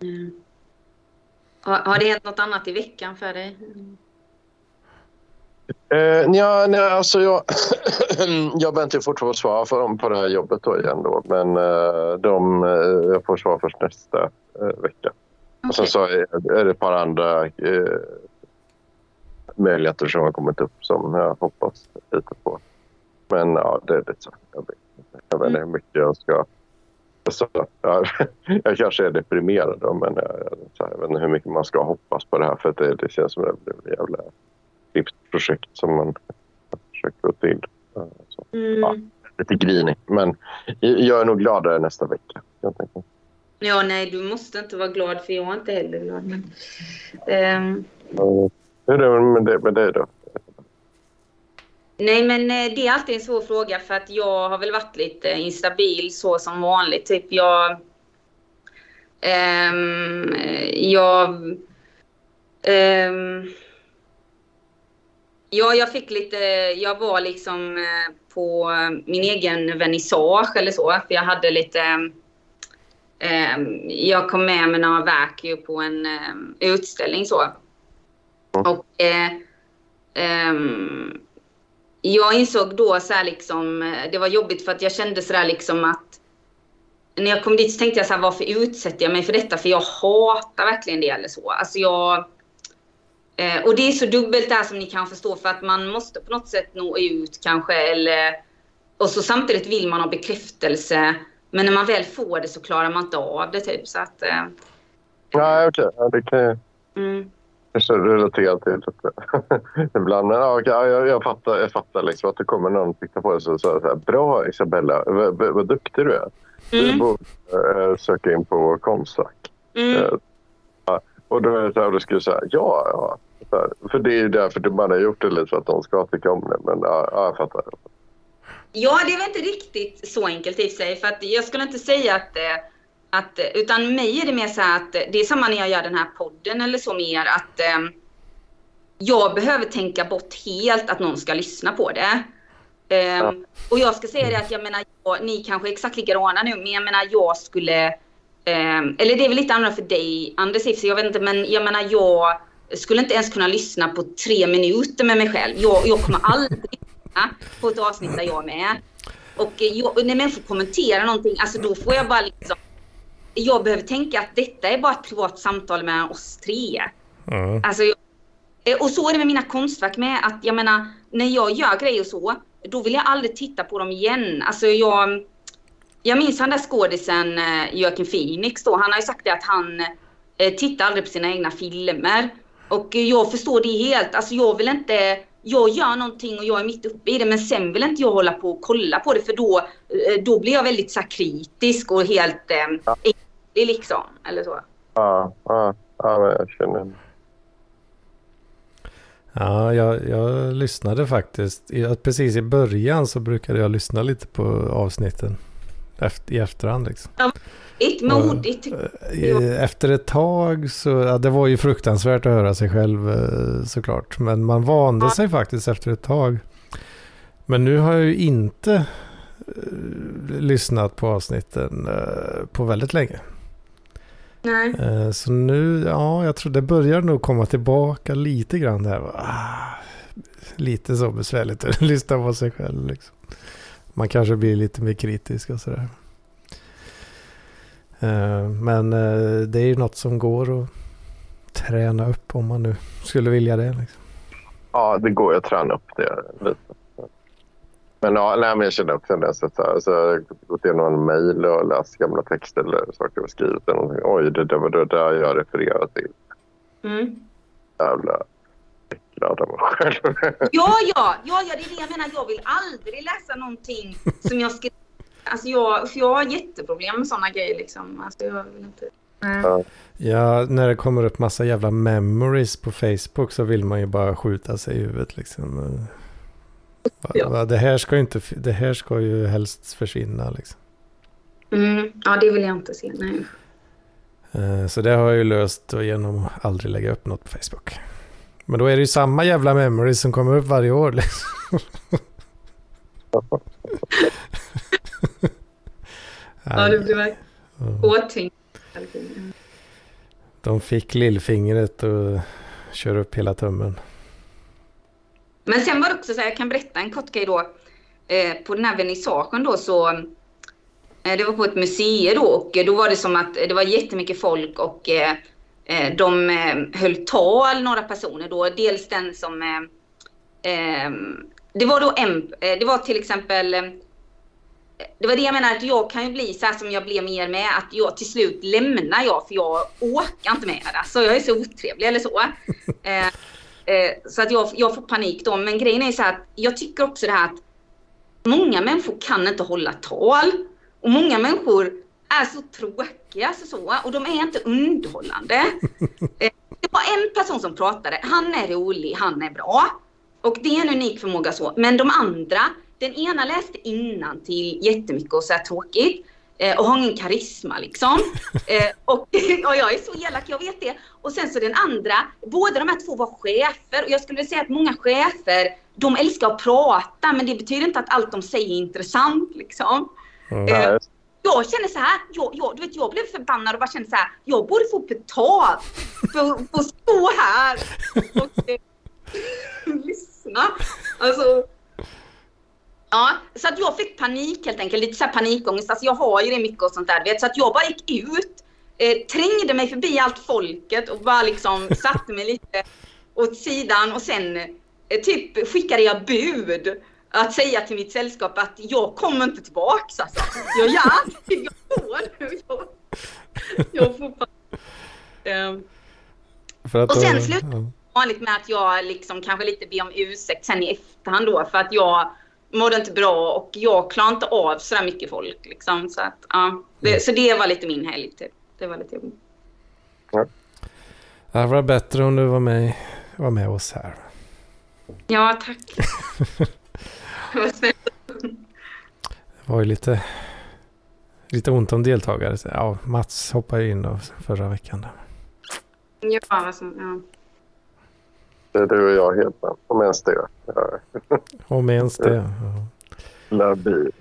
Mm. Har, har det hänt något annat i veckan för dig? Eh, nja, nej, alltså jag, jag väntar fortfarande på svar för dem på det här jobbet då igen då. Men eh, de, eh, jag får svar först nästa vecka. Och sen så är, är det ett par andra eh, möjligheter som har kommit upp som jag hoppas lite på. Men ja, det är lite så. Jag vet, jag vet inte hur mycket jag ska... Så, jag, jag kanske är deprimerad då, men jag, jag, vet inte hur mycket man ska hoppas på det här för det, det känns som att det blir jävla projekt som man försöker få till. Så, Mm. ja, lite grinig, men jag är nog gladare nästa vecka. Ja, nej, du måste inte vara glad för jag är inte heller glad. Men, Ja, Hur är det med det- med dig då? nej, men eh, det är alltid en svår fråga för att jag har väl varit lite instabil så som vanligt. Typ jag... ehm, jag... ehm, ja, jag fick lite... Jag var liksom eh, på min egen vernissage eller så. För jag hade lite... ehm, jag kom med med några verk ju på en ehm, utställning så. Och eh, ehm, jag insåg då så här liksom, eh, det var jobbigt för att jag kände så där liksom att när jag kom dit så tänkte jag så här, varför utsätter jag mig för detta? För jag hatar verkligen det eller så. Alltså jag... Eh, och det är så dubbelt där som ni kan förstå för att man måste på något sätt nå ut kanske eller... Och så samtidigt vill man ha bekräftelse. Men när man väl får det så klarar man inte av det typ så att... Eh, Nej, okej. Ja, det kan jag mm. kanske relatera till lite. Ibland. Men, ja, jag, jag fattar, jag fattar liksom att det kommer någon och tittar på det och säger så här, Bra Isabella, vad, vad, vad duktig du är. Du Mm. borde eh, söka in på Konstfack. Mm. Eh, och då är det så här, då skulle jag säga ja, ja. Här, för det är ju därför man har gjort det lite för att de ska tycka om det. Men ja, ja jag fattar. Ja, det är väl inte riktigt så enkelt i sig. För att jag skulle inte säga att, eh, att... Utan mig är det mer så att det är samma när jag gör den här podden eller så mer att eh, jag behöver tänka bort helt att någon ska lyssna på det. Eh, Ja. Och jag ska säga det att jag menar, jag, ni kanske är exakt likadana nu, men jag menar jag skulle... Eh, eller det är väl lite annorlunda för dig, Anders, i och för sig, jag vet inte, men jag menar jag skulle inte ens kunna lyssna på tre minuter med mig själv. Jag, jag kommer aldrig lyssna på ett avsnitt där jag är med. Och jag, när människor kommenterar någonting, alltså då får jag bara liksom... Jag behöver tänka att detta är bara ett privat samtal mellan oss tre. Mm. Alltså, eh, och så är det med mina konstverk med. Att jag menar, när jag gör grejer och så, då vill jag aldrig titta på dem igen. Alltså jag... Jag minns han där skådisen eh, Joaquin Phoenix då. Han har ju sagt det att han eh, tittar aldrig på sina egna filmer. Och jag förstår det helt. Alltså jag vill inte... Jag gör någonting och jag är mitt uppe i det men sen vill inte jag hålla på och kolla på det för då, eh, då blir jag väldigt så här, kritisk och helt eh, äcklig liksom. Eller så. Ja, ja, ja jag känner... Ja, jag, jag lyssnade faktiskt. Precis i början så brukade jag lyssna lite på avsnitten. Efter, I efterhand liksom. Ett modigt. I- Efter ett tag så, ja, det var ju fruktansvärt att höra sig själv eh, såklart. Men man vande Ja. sig faktiskt efter ett tag. Men nu har jag ju inte eh, lyssnat på avsnitten eh, på väldigt länge. Nej. Eh, Så nu, ja, jag tror det börjar nog komma tillbaka lite grann där. Ah, lite så besvärligt att lyssna på sig själv. Liksom. Man kanske blir lite mer kritisk och sådär. Eh, Men eh, det är ju något som går att träna upp om man nu skulle vilja det. Liksom. Ja, det går ju att träna upp det lite. Men, ja, nej, men jag känner också det. Så att, alltså, jag har gått igenom en mejl och läst gamla texter eller saker jag har skrivit. eller någonting. Oj, det där var det där jag refererar till. Mm. Jävla av mig själv. Ja, ja, ja, ja, det är det jag menar. Jag vill aldrig läsa någonting som jag ska... Alltså jag, för jag har jätteproblem med sådana grejer liksom. Alltså jag vill inte... Ja. Ja, när det kommer upp massa jävla memories på Facebook så vill man ju bara skjuta sig i huvudet liksom. Ja. det, här ska ju inte, det här ska ju helst försvinna liksom. Mm, ja, det vill jag inte se. Nej. Eh, Så det har jag ju löst genom att aldrig lägga upp något på Facebook. Men då är det ju samma jävla memories som kommer upp varje år liksom. Ja, det blir verkligen påtänkt. De fick lillfingret och kör upp hela tummen. Men sen var det också så här, jag kan berätta en kort grej då. Eh, på den här vernissagen då så, eh, det var på ett museum då och då var det som att det var jättemycket folk och eh, de eh, höll tal, några personer då. Dels den som, eh, eh, det var då en, eh, det var till exempel eh, det var det jag menar att jag kan ju bli så här som jag blev mer med att jag till slut lämnar jag för jag orkar inte med det. Så jag är så otrevlig eller så. Eh, Eh, så att jag, jag får panik då. Men grejen är så här att jag tycker också det här att många människor kan inte hålla tal. Och många människor är så tråkiga alltså så, och de är inte underhållande. Eh, det var en person som pratade. Han är rolig, han är bra. Och det är en unik förmåga så. Men de andra, den ena läste innan till jättemycket och så här tråkigt. Eh, och har ingen karisma liksom. Eh, och, och jag är så elak, jag vet det. Och sen så den andra, båda de här två var chefer. Och jag skulle säga att många chefer, de älskar att prata men det betyder inte att allt de säger är intressant liksom. Mm. Jag känner så här, jag, jag, du vet, jag blev förbannad och bara kände så här, jag borde få betalt för, för att stå här och eh, lyssna. Alltså, ja, så att jag fick panik helt enkelt, lite så här panikångest. Alltså jag har ju det mycket och sånt där, vet, så att jag bara gick ut, eh, trängde mig förbi allt folket och bara liksom satte mig lite åt sidan och sen eh, typ skickade jag bud att säga till mitt sällskap att jag kommer inte tillbaks alltså. Jag gör jag går nu. Jag, jag får um, För att Och sen då- slut- ja. vanligt med att jag liksom kanske lite ber om ursäkt sen i efterhand då för att jag mådde inte bra och jag klarar inte av så där mycket folk liksom. Så, att, ja, det, så det var lite min helg typ. Det var lite jobbigt. Det var bättre om du var med, var med oss här. Ja, tack. Vad snällt. Det var ju lite, lite ont om deltagare. Ja, Mats hoppade ju in då förra veckan. Ja, alltså, ja. Det är du och jag helt med. Om ens det. Jag är Om ens det. Ja. labil.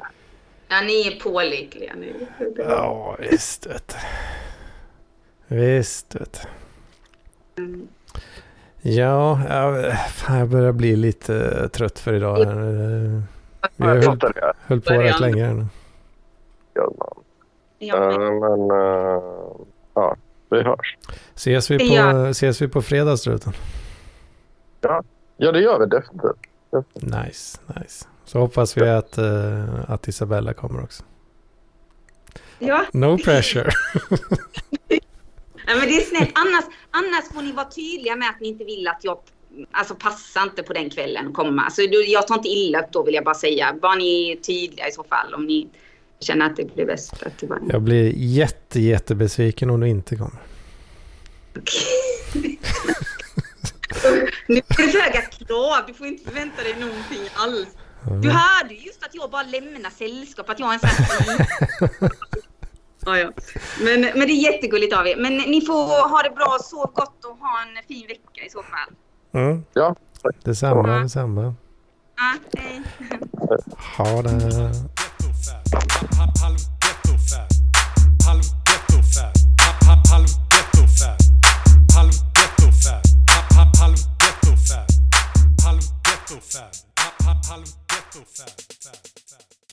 ja, ni är pålitliga nu. ja, visst vet du. Visst vet du. Mm. Ja, ja, fan, jag börjar bli lite trött för idag. här. Vi har Jag höll, höll på rätt länge här nu. Ja. Ja, Men ja, vi hörs. Ses vi på, Ja. ses vi på fredag struten? Ja, det gör vi definitivt. Nice, nice. Så hoppas vi att, att Isabella kommer också. ja. No pressure. Ja, men det är snällt. Annars, annars får ni vara tydliga med att ni inte vill att jag alltså passar inte på den kvällen att komma. Alltså, jag tar inte illa upp då vill jag bara säga. Bara ni är tydliga i så fall om ni känner att det blir bäst. Att det bara... Jag blir jätte, jättebesviken om du inte kommer. Nu får du för höga krav. Du får inte förvänta dig någonting alls. Du hörde ju just att jag bara lämnar sällskap. Att jag är en sån här... Ja, ja. Men, men det är jättegulligt av er. Men ni får ha det bra, sov gott och ha en fin vecka i så fall. Mm. Ja. Detsamma, ja. detsamma. Ja, hej. Ha det. Halv ghetto fab.